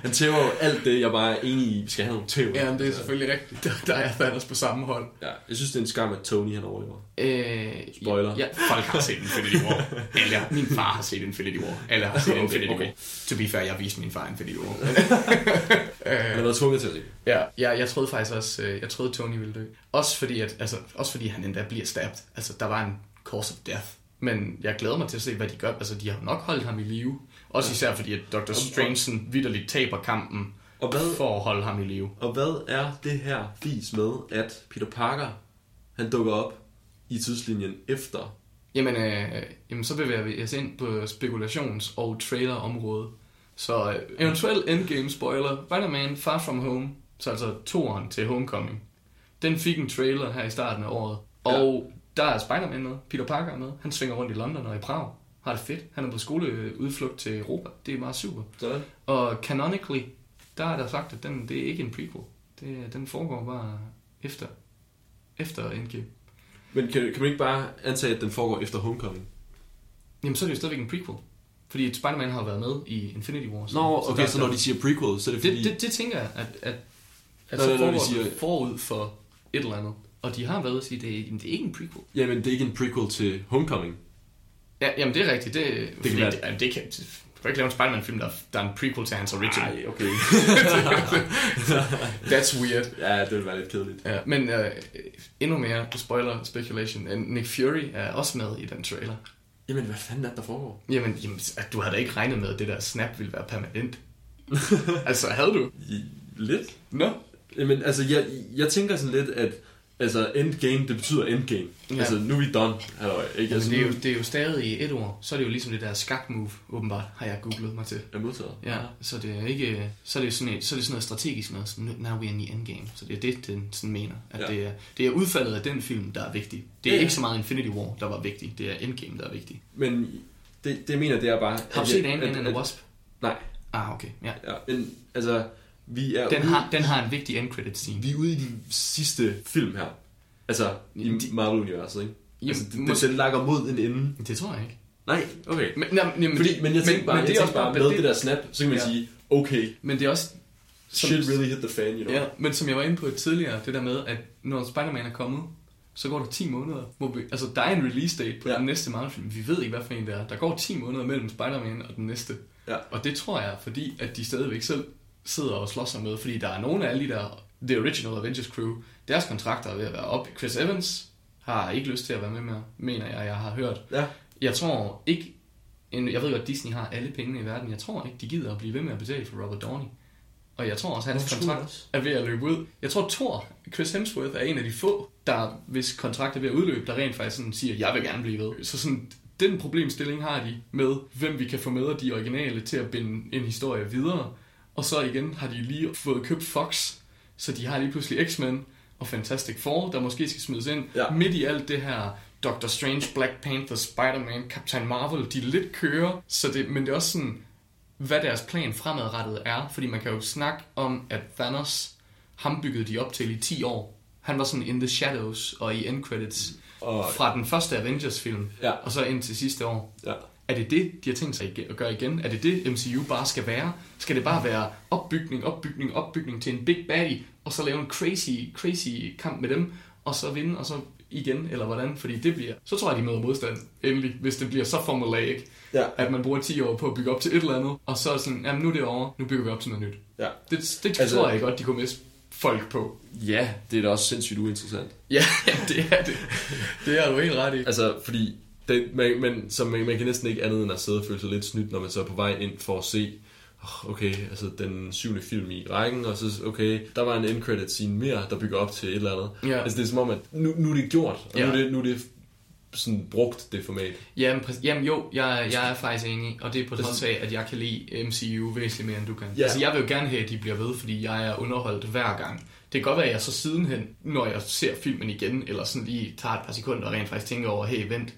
Han tæver jo alt det, jeg bare er enig i, vi skal have nogle tæver. Ja, men det er selvfølgelig rigtigt. Der, der er Thanos på samme hold. Ja, jeg synes, det er en skam, at Tony han overlever. Øh, Spoiler. Ja, folk har set Infinity War. Eller min far har set Infinity War. Eller har [laughs] set Infinity okay. To be fair, jeg viste min far Infinity War. Han har været tvunget til at se. Ja, ja, jeg troede faktisk også, øh, jeg troede Tony ville dø. Også fordi, at, altså, også fordi han endda bliver stabbed. Altså, der var en course of death. Men jeg glæder mig til at se, hvad de gør. Altså, de har nok holdt ham i live. Også især fordi, at Dr. Strange sådan vidderligt taber kampen Og hvad, for at holde ham i live. og hvad er det her fis med, at Peter Parker, han dukker op i tidslinjen efter Jamen, øh, jamen så bevæger vi os ind på spekulations- og trailerområdet. Så øh, eventuel endgame spoiler. Spider-Man Far From Home, så altså toeren til Homecoming. Den fik en trailer her i starten af året. Ja. Og der er Spider-Man med. Peter Parker er med. Han svinger rundt i London og i Prag. Har det fedt. Han er på skoleudflugt til Europa. Det er meget super. sådan. Og canonically, der er der sagt, at den, det er ikke en prequel. Det, den foregår bare efter, efter Endgame. Men kan, kan man ikke bare antage, at den foregår efter Homecoming? Jamen, så er det jo stadigvæk en prequel. Fordi Spider-Man har været med i Infinity War. Så, Nå, okay, der- så når de siger prequel, så er det fordi... Det, det, det tænker jeg, at, at, at Nå, så når de foregår siger- forud for et eller andet. Og de har været at sige, at det, er- jamen, det er ikke en prequel. Jamen, det er ikke en prequel til Homecoming. Ja, jamen, det er rigtigt. Det, det kan være- det, jamen, det kan, du kan ikke lave en Spider-Man-film, der, der er en prequel til hans original. Nej, okay. [laughs] That's weird. ja, det ville være lidt kedeligt. Ja, men uh, endnu mere spoiler speculation. Uh, Nick Fury er også med i den trailer. Jamen, hvad fanden er det, der foregår? Jamen, jamen du havde da ikke regnet med, at det der snap ville være permanent. [laughs] altså, havde du? Lidt. Nå? Men altså, jeg, jeg tænker sådan lidt, at altså, endgame, det betyder endgame. Ja. Altså, nu er vi done. Halløj, ikke? Altså, det, er jo, det er jo stadig i et ord. Så er det jo ligesom det der skak-move, åbenbart, har jeg googlet mig til. er modtaget. Ja, så det er ikke, så er det sådan, et, så er det sådan noget strategisk noget, sådan, now we're in the endgame. Så det er det, den sådan mener. At Ja. det, er, det er udfaldet af den film, der er vigtig. Det er Ja, ikke så meget Infinity War, der var vigtig. Det er Endgame, der er vigtig. Men det, det mener, det er bare... Har du set Ant-Man and the Wasp? Nej. Ah, okay. Ja. Ja, men altså, vi er, Den ude, har, den har en vigtig end credit scene. vi er ude i de sidste film her. Altså, i De- Marvel-universet, ikke? Jamen, altså, det, måske- det, det lakker mod en ende. Det tror jeg ikke. Nej, okay. Men, jamen, Fordi, men jeg tænkte bare, men jeg det er tænkte også bare med det der snap, så kan man Ja. sige, okay, Men det er også... som- shit really hit the fan, you know? Ja, men som jeg var inde på tidligere, det der med, at når Spider-Man er kommet, så går der 10 måneder. Hvor vi, altså, der er en release date på. Ja. den næste Marvel-film. Vi ved ikke, hvad for en det er. Der går 10 måneder mellem Spider-Man og den næste. Ja. Og det tror jeg, fordi at de stadigvæk selv sidder og slår sig med. Fordi der er nogle af alle de der, The Original Avengers Crew, deres kontrakter er ved at være op. Chris Evans har ikke lyst til at være med mere, mener jeg, jeg har hørt. Ja. Jeg tror ikke, en, jeg ved godt, Disney har alle pengene i verden. Jeg tror ikke, de gider at blive ved med at betale for Robert Downey. Og jeg tror også, at hans kontrakt er ved at løbe ud. Jeg tror, Thor, Chris Hemsworth, er en af de få, der, hvis kontrakt er ved at udløbe, der rent faktisk sådan siger, jeg vil gerne blive ved. Så sådan, den problemstilling har de med, hvem vi kan få med af de originale til at binde en historie videre. Og så igen har de lige fået købt Fox, så de har lige pludselig X-Men og Fantastic Four, der måske skal smides ind. Ja. Midt i alt det her Doctor Strange, Black Panther, Spider-Man, Captain Marvel, de lidt kører, så det, men det er også sådan, hvad deres plan fremadrettet er, fordi man kan jo snakke om, at Thanos, ham byggede de op til i 10 år. Han var sådan in the shadows og i end credits Og, fra den første Avengers-film, Ja. og så ind til sidste år. ja. Er det det, de har tænkt sig at gøre igen? Er det det, MCU bare skal være? Skal det bare være opbygning, opbygning, opbygning til en big baddie, og så lave en crazy, crazy kamp med dem, og så vinde, og så igen, eller hvordan? Fordi det bliver, så tror jeg, de møder modstand endelig, hvis det bliver så formulaic, Ja. at man bruger 10 år på at bygge op til et eller andet, og så er det sådan, jamen nu er det over, nu bygger vi op til noget nyt. ja. Det, det Altså- altså, tror jeg godt, de kunne miste folk på. Ja, det er da også sindssygt uinteressant. Ja, [laughs] det er det. Det er du helt ret i. Altså, fordi det, man, man, så man, man kan næsten ikke andet end at sidde og føle sig lidt snydt, når man så er på vej ind for at se, okay, altså den syvende film i rækken, og så, okay, der var en end credit scene mere, der bygger op til et eller andet. Ja. Altså, det er som om, at nu, nu er det gjort, og Ja. nu, er det, nu er det sådan brugt, det format. Jamen, præ- jamen jo, jeg, jeg er faktisk enig, og det er på trods af, at jeg kan lide MCU væsentligt mere, end du kan. Ja. Altså, jeg vil jo gerne have, at de bliver ved, fordi jeg er underholdt hver gang. Det kan godt være, at jeg så sidenhen, når jeg ser filmen igen, eller sådan lige tager et par sekunder og rent faktisk tænker over, hey, vent,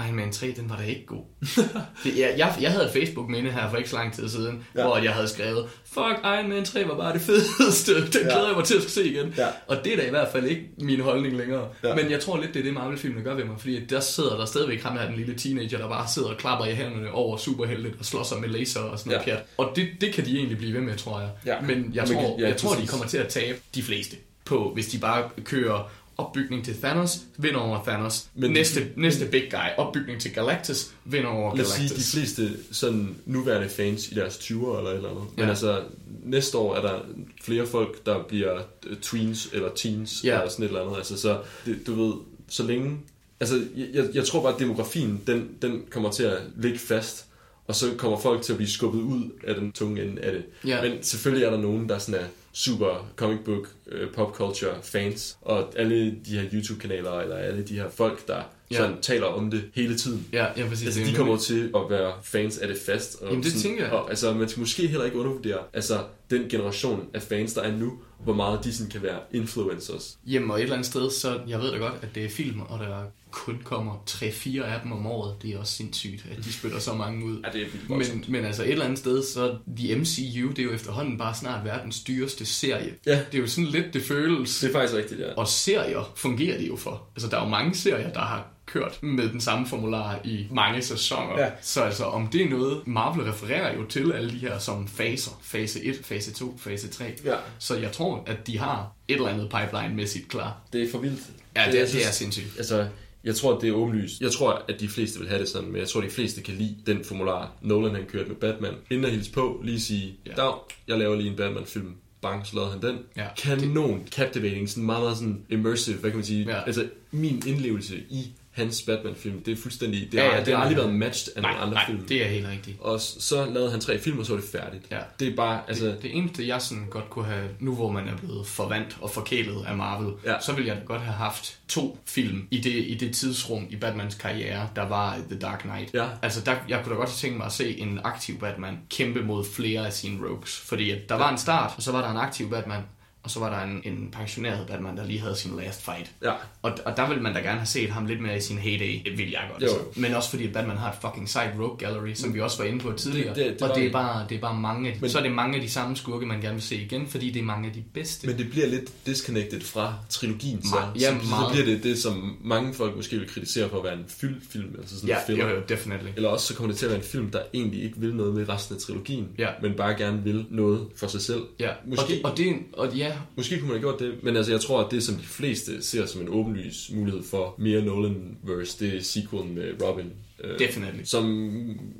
Iron Man 3, den var da ikke god. [laughs] det, jeg, jeg, jeg havde Facebook-minde her for ikke så lang tid siden, Ja. hvor jeg havde skrevet, fuck, Iron Man 3 var bare det [laughs] fedeste, den Ja. glæder jeg mig til at se igen. Ja. Og det er da i hvert fald ikke min holdning længere. Ja. Men jeg tror lidt, det er det Marvel-filmene gør ved mig, fordi der sidder der stadigvæk ham her, den lille teenager, der bare sidder og klapper i hænderne over superhelte og slår sig med laser og sådan noget Ja. pjat. Og det, det kan de egentlig blive ved med, tror jeg. Ja. Men jeg Men tror, ja, jeg tror de kommer til at tabe de fleste på, hvis de bare kører opbygning til Thanos, vinder over Thanos. Men- Men, næste, næste big guy, opbygning til Galactus, vinder over Lad os sige, Galactus. de fleste sådan nuværende fans i deres 20'er eller et eller andet. Men Ja. altså, næste år er der flere folk, der bliver øh, tweens eller teens Ja. eller sådan et eller andet. Altså, så det, du ved, så længe... Altså, jeg- jeg, jeg tror bare, at demografien, den, den kommer til at ligge fast. Og så kommer folk til at blive skubbet ud af den tunge ende af det. Ja. Men selvfølgelig er der nogen, der sådan er super comic book, øh, pop culture fans. Og alle de her YouTube-kanaler, eller alle de her folk, der Ja. sådan taler om det hele tiden. Ja, ja, præcis. Altså, er de kommer til at være fans af det fast. Og Jamen, det tænker jeg. Og, altså, man skal måske heller ikke undervurdere altså, den generation af fans, der er nu, hvor meget de sådan kan være influencers. Jamen, og et eller andet sted, så jeg ved da godt, at det er film, og der kun kommer 3-4 af dem om året. Det er også sindssygt, at de spytter så mange ud. Ja, det er vildt Men, men altså et eller andet sted, så de MCU, det er jo efterhånden bare snart verdens dyreste serie. Ja. Det er jo sådan lidt, det føles. Det er faktisk rigtigt, ja. Og serier fungerer det jo for. Altså der er jo mange serier, der har kørt med den samme formular i mange sæsoner. Ja. Så altså om det er noget, Marvel refererer jo til alle de her som faser. Fase 1, fase 2, fase 3. Ja. Så jeg tror, at de har et eller andet pipeline-mæssigt klar. Det er for vildt. Ja, det, det, det er sindssygt. Altså, jeg tror, det er åbenlyst. Jeg tror, at de fleste vil have det sådan, men jeg tror, de fleste kan lide den formular, Nolan han kørte med Batman. Inden at hilse på, lige sige, Ja. dag, jeg laver lige en Batman-film. Bang, så lavede han den. Ja. Kanon, captivating, sådan meget, meget sådan immersive, hvad kan man sige? Ja. Altså, min indlevelse i hans Batman-film. Det er fuldstændig... Det Ja, har, ja, det det har aldrig været matched af nogle andre nej, film. det er helt rigtigt. Og så lavede han tre film, og så var det færdigt. Ja. Det er bare, altså... Det, det eneste, jeg sådan godt kunne have, nu hvor man er blevet forvandt og forkælet af Marvel, Ja. så ville jeg da godt have haft to film i det, i det tidsrum i Batmans karriere, der var The Dark Knight. Ja. Altså, der, jeg kunne da godt have tænkt mig at se en aktiv Batman kæmpe mod flere af sine rogues. Fordi der var en start, og så var der en aktiv Batman, og så var der en, en pensioneret Batman, der lige havde sin last fight. Ja. Og, og der vil man da gerne have set ham lidt mere i sin heyday, det vil jeg godt. Jo. Altså. Men også fordi at Batman har et fucking sejt rogue gallery, som vi også var inde på tidligere. Det- det- det og det er, bare, det er bare mange, Men- så er det mange af de samme skurke, man gerne vil se igen, fordi det er mange af de bedste. Men det bliver lidt disconnected fra trilogien, så, Ma- ja, så, så meget. bliver det det, som mange folk måske vil kritisere for at være en fyldfilm, altså sådan ja, en filler. jo, jo, definitely. Eller også så kommer det til at være en film, der egentlig ikke vil noget med resten af trilogien, Ja. men bare gerne vil noget for sig selv. Ja, Måske- og, det, og, det, og ja, Måske kunne man have gjort det, men altså jeg tror, at det som de fleste ser som en åbenlys mulighed for mere Nolan-verse, det er sequelen med Robin. øh, Definitely. Som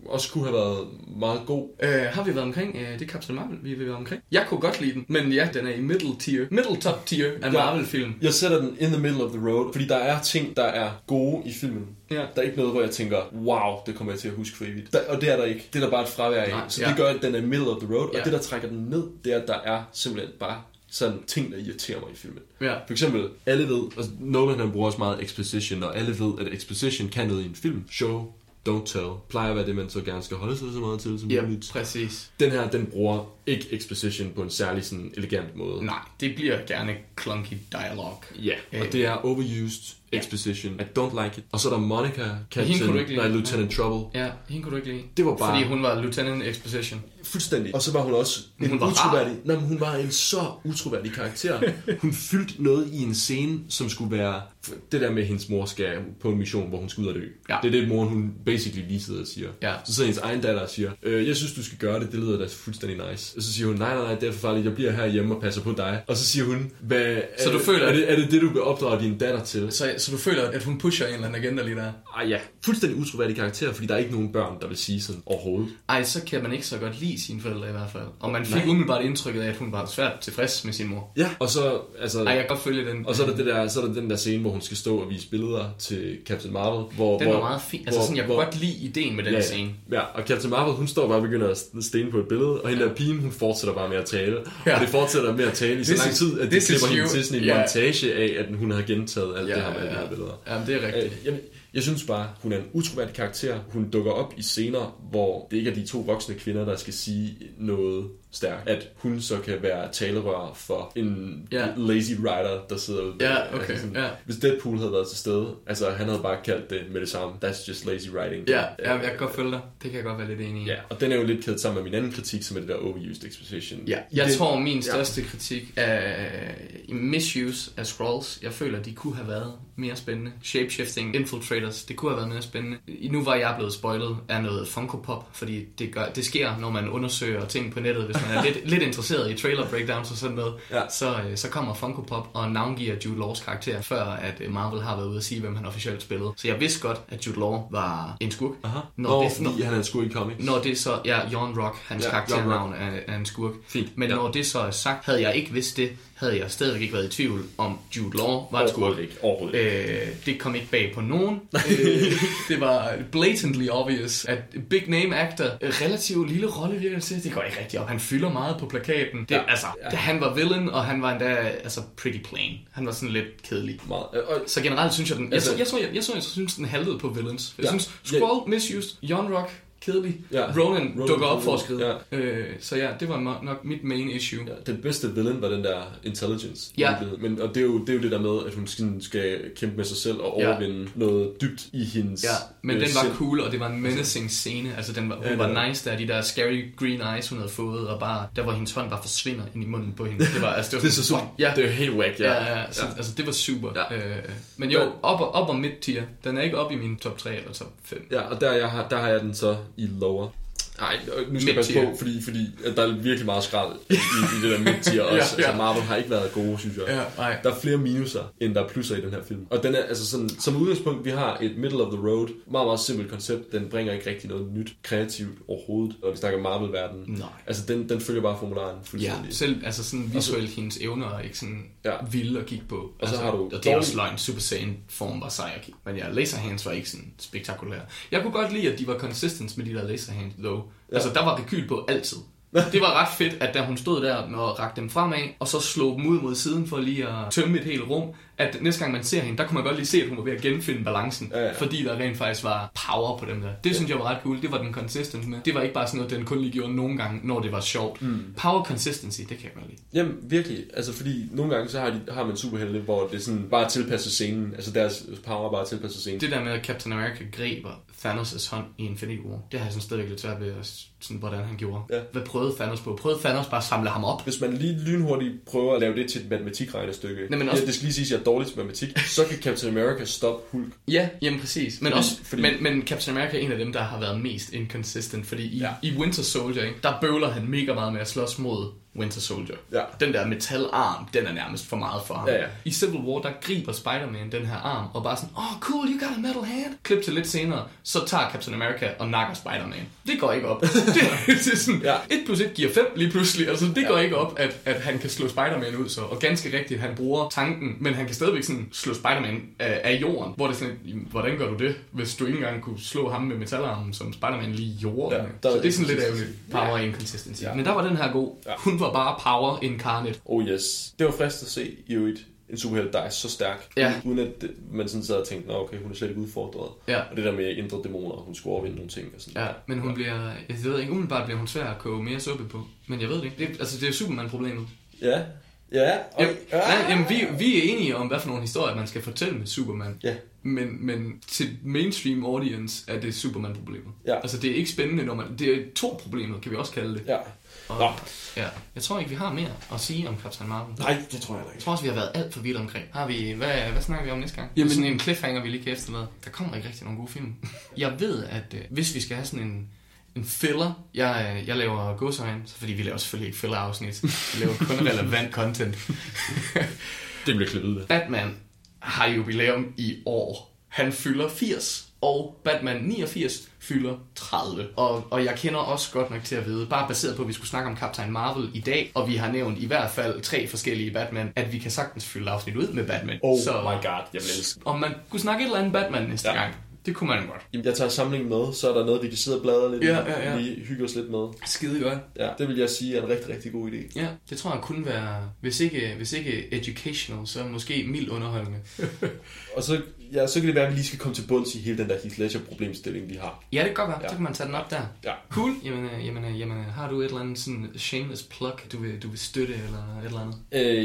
også kunne have været meget god. øh, har vi været omkring, øh, det er Captain Marvel, vi har været omkring. Jeg kunne godt lide den, men ja, den er i middle tier, middle top tier af. Marvel-film. Jeg sætter den in the middle of the road, fordi der er ting, der er gode i filmen. Ja. Der er ikke noget, hvor jeg tænker, wow, det kommer jeg til at huske for evigt. Der, og det er der ikke. Det er der bare et fravær af. Nej, så ja. det gør, at den er middle of the road. Ja. Og det, der trækker den ned, det er, at der er simpelthen bare sådan ting, der irriterer mig i filmen. Ja. For eksempel, alle ved, og Nolan han bruger også meget exposition, og alle ved, at exposition kan noget i en film. Show, don't tell, plejer at være det, man så gerne skal holde sig så meget til som Ja, muligt. præcis. Den her, den bruger ikke exposition på en særlig sådan elegant måde. Nej, det bliver gerne clunky dialog. Ja, Øh, og det er overused ja. exposition. I don't like it. Og så er der Monica, Captain, nej, Lieutenant Trouble. Ja, hende kunne du ikke lide. Det var bare- Fordi hun var Lieutenant Exposition. Fuldstændig. Og så var hun også en Hun var utroværdig. Nej, men hun var en så utroværdig karakter. [laughs] Hun fyldte noget i en scene, som skulle være det der med, at hendes mor skal på en mission, hvor hun skal ud og dø. Ja. Det er det, moren hun basically lige sidder og siger. Ja. Så sidder hendes egen datter og siger, øh, jeg synes, du skal gøre det, det lyder da fuldstændig nice. Og så siger hun, nej, nej, nej, det er for farligt, jeg bliver her hjemme og passer på dig. Og så siger hun, hvad, Så er, du føler- er, det, er det det, du vil opdrage din datter til? Så, så du føler, at hun pusher en eller anden agenda lige der? Ah ja, fuldstændig utroværdig karakter, fordi der er ikke nogen børn, der vil sige sådan overhovedet. Ej, så kan man ikke så godt lide sine forældre i hvert fald. Og man fik Nej. umiddelbart indtrykket af, at hun var svært tilfreds med sin mor. Ja. Og så, altså... Ej, jeg kan godt følge den. Og så er, der det der, så er der den der scene, hvor hun skal stå og vise billeder til Captain Marvel. Hvor, Den hvor, var meget fin. Altså hvor- sådan, jeg kunne hvor- godt lide ideen med den ja, scene. Ja, og Captain Marvel, hun står bare og begynder at stene på et billede, og hende Ja. der pigen, hun fortsætter bare med at tale. Ja. Og det fortsætter med at tale i så lang tid, at de this is klipper hende til sådan en Ja. montage af, at hun har gentaget alt det her med alle de her billeder. Jamen, det er rigtigt. Øh, Jeg, jeg synes bare, hun er en utroværdig karakter. Hun dukker op i scener, hvor det ikke er de to voksne kvinder, der skal sige noget stærkt. At hun så kan være talerør for en Ja. lazy writer, der sidder ude. Ja, bag. okay, sådan, ja. Hvis Deadpool havde været til stede, altså han havde bare kaldt det med det samme. That's just lazy writing. Ja, ja, jeg kan godt følge dig. Det kan jeg godt være lidt enig i. Ja, og den er jo lidt kædet sammen med min anden kritik, som er det der overused exposition. Ja, jeg det, tror, min største ja. kritik er misuse af scrolls. Jeg føler, de kunne have været mere spændende. Shapeshifting, infiltrators, det kunne have været mere spændende. Nu var jeg blevet spoilet af noget Funko Pop, fordi det, gør, det sker, når man undersøger ting på nettet. Hvis man er lidt, [laughs] lidt interesseret i trailer breakdowns og sådan noget, Ja. så, øh, så kommer Funko Pop og navngiver Jude Laws karakter, før at øh, Marvel har været ude at sige, hvem han officielt spillede. Så jeg vidste godt, at Jude Law var en skurk. Aha. Når Nå, det- når- han er en skur i comics. Når det så, ja, Jon Rock, hans Ja, karakternavn er, er en skurk. Fint, Men ja. når det så er sagt, havde jeg ikke vidst det, havde jeg stadigvæk ikke været i tvivl om Jude Law var en skurk. Ikke. Overhovedet ikke. Øh, det kom ikke bag på nogen. [laughs] øh, det var blatantly obvious, at big name actor, relativt lille rolle virker det til, det går ikke rigtig op. Han fylder meget på plakaten. Det, Ja, ja, altså, ja. ja. han var villain, og han var endda altså, pretty plain. Han var sådan lidt kedelig. Meget. Øh, Og, Så generelt synes jeg, den, jeg, Altså- jeg, jeg, tror, jeg, jeg, tror, jeg synes, den halvede på villains. Jeg Ja. synes, Skrull, misused, Jon Rock, kedelig. Ja. Ronan, Ronan dukker op for at skride. ja. Øh, så ja, det var nok mit main issue. Ja, den bedste villain var den der intelligence. Ja. Men, og det er, jo, det er jo det der med, at hun skal, skal kæmpe med sig selv og Ja. overvinde noget dybt i hendes Ja, men øh, den var sind. cool, og det var en menacing scene. Altså, den var, hun Ja, ja, var nice der, de der scary green eyes, hun havde fået, og bare, der hvor hendes hånd bare forsvinder ind i munden på hende. Det var, altså, det var [laughs] Det er så super. Ja, Det er helt whack, ja. ja, ja, så, altså, det var super. Ja. Øh, men jo, op, op og midt tier. Den er ikke op i min top 3 eller top 5. Ja, og der, jeg har, der har jeg den så i lower. Nej, nu skal jeg passe på, fordi, fordi at der er virkelig meget skrald i, i det der mid-tier [laughs] også. Ja, ja, ja. Altså, Marvel har ikke været gode, synes jeg. Ja, nej. Der er flere minuser, end der er plusser i den her film. Og den er, altså sådan, som udgangspunkt, vi har et middle of the road, meget, meget simpelt koncept. Den bringer ikke rigtig noget nyt, kreativt overhovedet, når vi snakker Marvel-verden. Nej. Altså, den, den følger bare formularen Ja, fuldstændig. selv altså sådan visuelt, hendes evner er ikke sådan Ja. ja. vilde at kigge på. Og så altså, har du Og det er også løgn, Super Saiyan form var sej at kigge. Men ja, laserhands var ikke sådan spektakulære. Jeg kunne godt lide, at de var consistent med de der laserhands, though. Ja. Altså, der var rekyl på altid. Det var ret fedt, at da hun stod der og rakte dem fremad, og så slog dem ud mod siden for lige at tømme et helt rum, at næste gang man ser hende, der kunne man godt lige se, at hun var ved at genfinde balancen, Ja, ja. fordi der rent faktisk var power på dem der. Det synes jeg var ret cool. Det var den consistent med. Det var ikke bare sådan noget, den kun lige gjorde nogle gange, når det var sjovt. Mm. Power consistency, det kan jeg godt lide. Jamen, virkelig. Altså, fordi nogle gange, så har, de, har man superhelte, hvor det sådan bare tilpasser scenen. Altså, deres power bare tilpasser scenen. Det der med, at Captain America griber Thanos' hånd i Infinity War, det har jeg sådan stadig lidt svært ved, at, sådan, hvordan han gjorde. Ja. Hvad prøvede Thanos på? Prøvede Thanos bare at samle ham op? Hvis man lige lynhurtigt prøver at lave det til et matematikregnestykke, Nej, men ja, også- det skal lige siges, at jeg dårlig til matematik, så kan Captain America stoppe Hulk. Ja, jamen præcis. Men, også, fordi- men, men Captain America er en af dem, der har været mest inconsistent, fordi i, ja. i Winter Soldier, ikke, der bøvler han mega meget med at slås mod Winter Soldier. Ja. Den der metalarm, den er nærmest for meget for ham. Ja, ja. I Civil War, der griber Spider-Man den her arm, og bare sådan, oh cool, you got a metal hand. Klip til lidt senere, så tager Captain America og nakker Spider-Man. Det går ikke op. [laughs] det, det er sådan, Ja. ja. 1 plus 1 giver 5 lige pludselig. Altså, det ja. går ikke op, at, at han kan slå Spider-Man ud så. Og ganske rigtigt, han bruger tanken, men han kan stadigvæk sådan slå Spider-Man af, af jorden. Hvor det er sådan, hvordan gør du det, hvis du ikke engang kunne slå ham med metalarmen, som Spider-Man lige gjorde? Ja, Ja, så det er sådan lidt ærgerligt. Power inconsistency. Ja. Ja. Men der var den her god. Ja. Ja. Hun var bare power incarnate. Oh yes. Det var frist at se i øvrigt en superhelt, der er så stærk, Ja. uden at man sådan sad og tænkte, Nå, okay, hun er slet ikke udfordret. Ja. Og det der med indre dæmoner, hun skulle overvinde nogle ting og sådan. Ja, men hun bliver, jeg ved ikke, umiddelbart bliver hun svær at koge mere suppe på. Men jeg ved det ikke. Det, altså, det er Superman-problemet. Ja. Ja. Og, Jamen, nej, jamen, vi, vi er enige om, hvad for nogle historier, man skal fortælle med Superman. Ja. Men, men til mainstream audience er det Superman-problemet. Ja. Altså, det er ikke spændende, når man... Det er to problemet, kan vi også kalde det. Ja. Og, Nå. ja. Jeg tror ikke, vi har mere at sige om Captain Marvel. Nej, det tror jeg da Jeg ikke. tror også, vi har været alt for vidt omkring. Har vi, hvad, hvad snakker vi om næste gang? Jamen- sådan en cliffhanger, vi lige kan efterlade. Der kommer ikke rigtig nogen gode film. Jeg ved, at øh, hvis vi skal have sådan en, en filler, jeg, øh, jeg laver godsøjne, så fordi vi laver selvfølgelig ikke filler-afsnit. Vi laver kun relevant content. Det bliver klippet ud af. Batman har jubilæum i år. Han fylder 80, og Batman 89 fylder 30. Og, og jeg kender også godt nok til at vide, bare baseret på, at vi skulle snakke om Captain Marvel i dag, og vi har nævnt i hvert fald tre forskellige Batman, at vi kan sagtens fylde afsnit ud med Batman. Oh my god, jeg vil elske. Om man kunne snakke et eller andet Batman næste Ja. gang, det kunne man godt. Jamen, jeg tager samlingen med, så er der noget, vi kan sidde og bladre lidt Ja, ja, ja. lige hygge os lidt med. Skide godt. Ja, det vil jeg sige er en rigtig, rigtig god idé. Ja, det tror jeg kunne være, hvis ikke, hvis ikke educational, så måske mild underholdende. [laughs] Og så, ja, så kan det være, at vi lige skal komme til bunds i hele den der Heath Ledger-problemstilling, vi har. Ja, det kan godt være. Ja. Så kan man tage den op der. Ja. Cool. Jamen, øh, jamen, øh, jamen, øh, har du et eller andet sådan shameless plug, du vil, du vil støtte, eller et eller andet?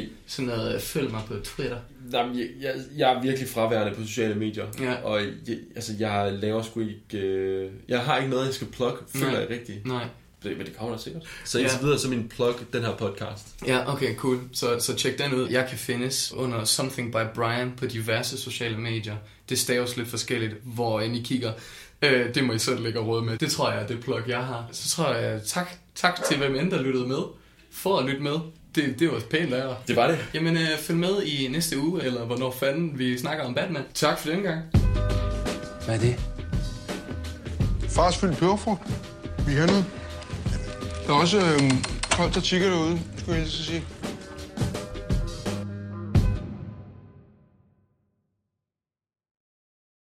Øh, Sådan noget, følg mig på Twitter. jamen, jeg, jeg, jeg er virkelig fraværende på sociale medier. Ja. Og jeg, altså, jeg laver sgu ikke... Øh, jeg har ikke noget, jeg skal plukke, føler Nej. jeg rigtigt. Nej. Det, men det kommer da sikkert. Så indtil Ja. videre, så min plug den her podcast. Ja, okay, cool. Så, så tjek den ud. Jeg kan findes under Something by Brian på diverse sociale medier. Det staves lidt forskelligt, hvor end I kigger. Øh, det må I selv lægge råd med. Det tror jeg er det plug, jeg har. Så tror jeg, tak, tak til hvem end der lyttede med. For at lytte med. Det, det var pænt af jer. Det var det. Jamen, øh, følg med i næste uge, eller hvornår fanden vi snakker om Batman. Tak for den gang. Hvad er det? Fars fyldt peberfrugt. Vi har noget. Der er også øhm, koldt der tigger derude, skulle jeg lige så sige.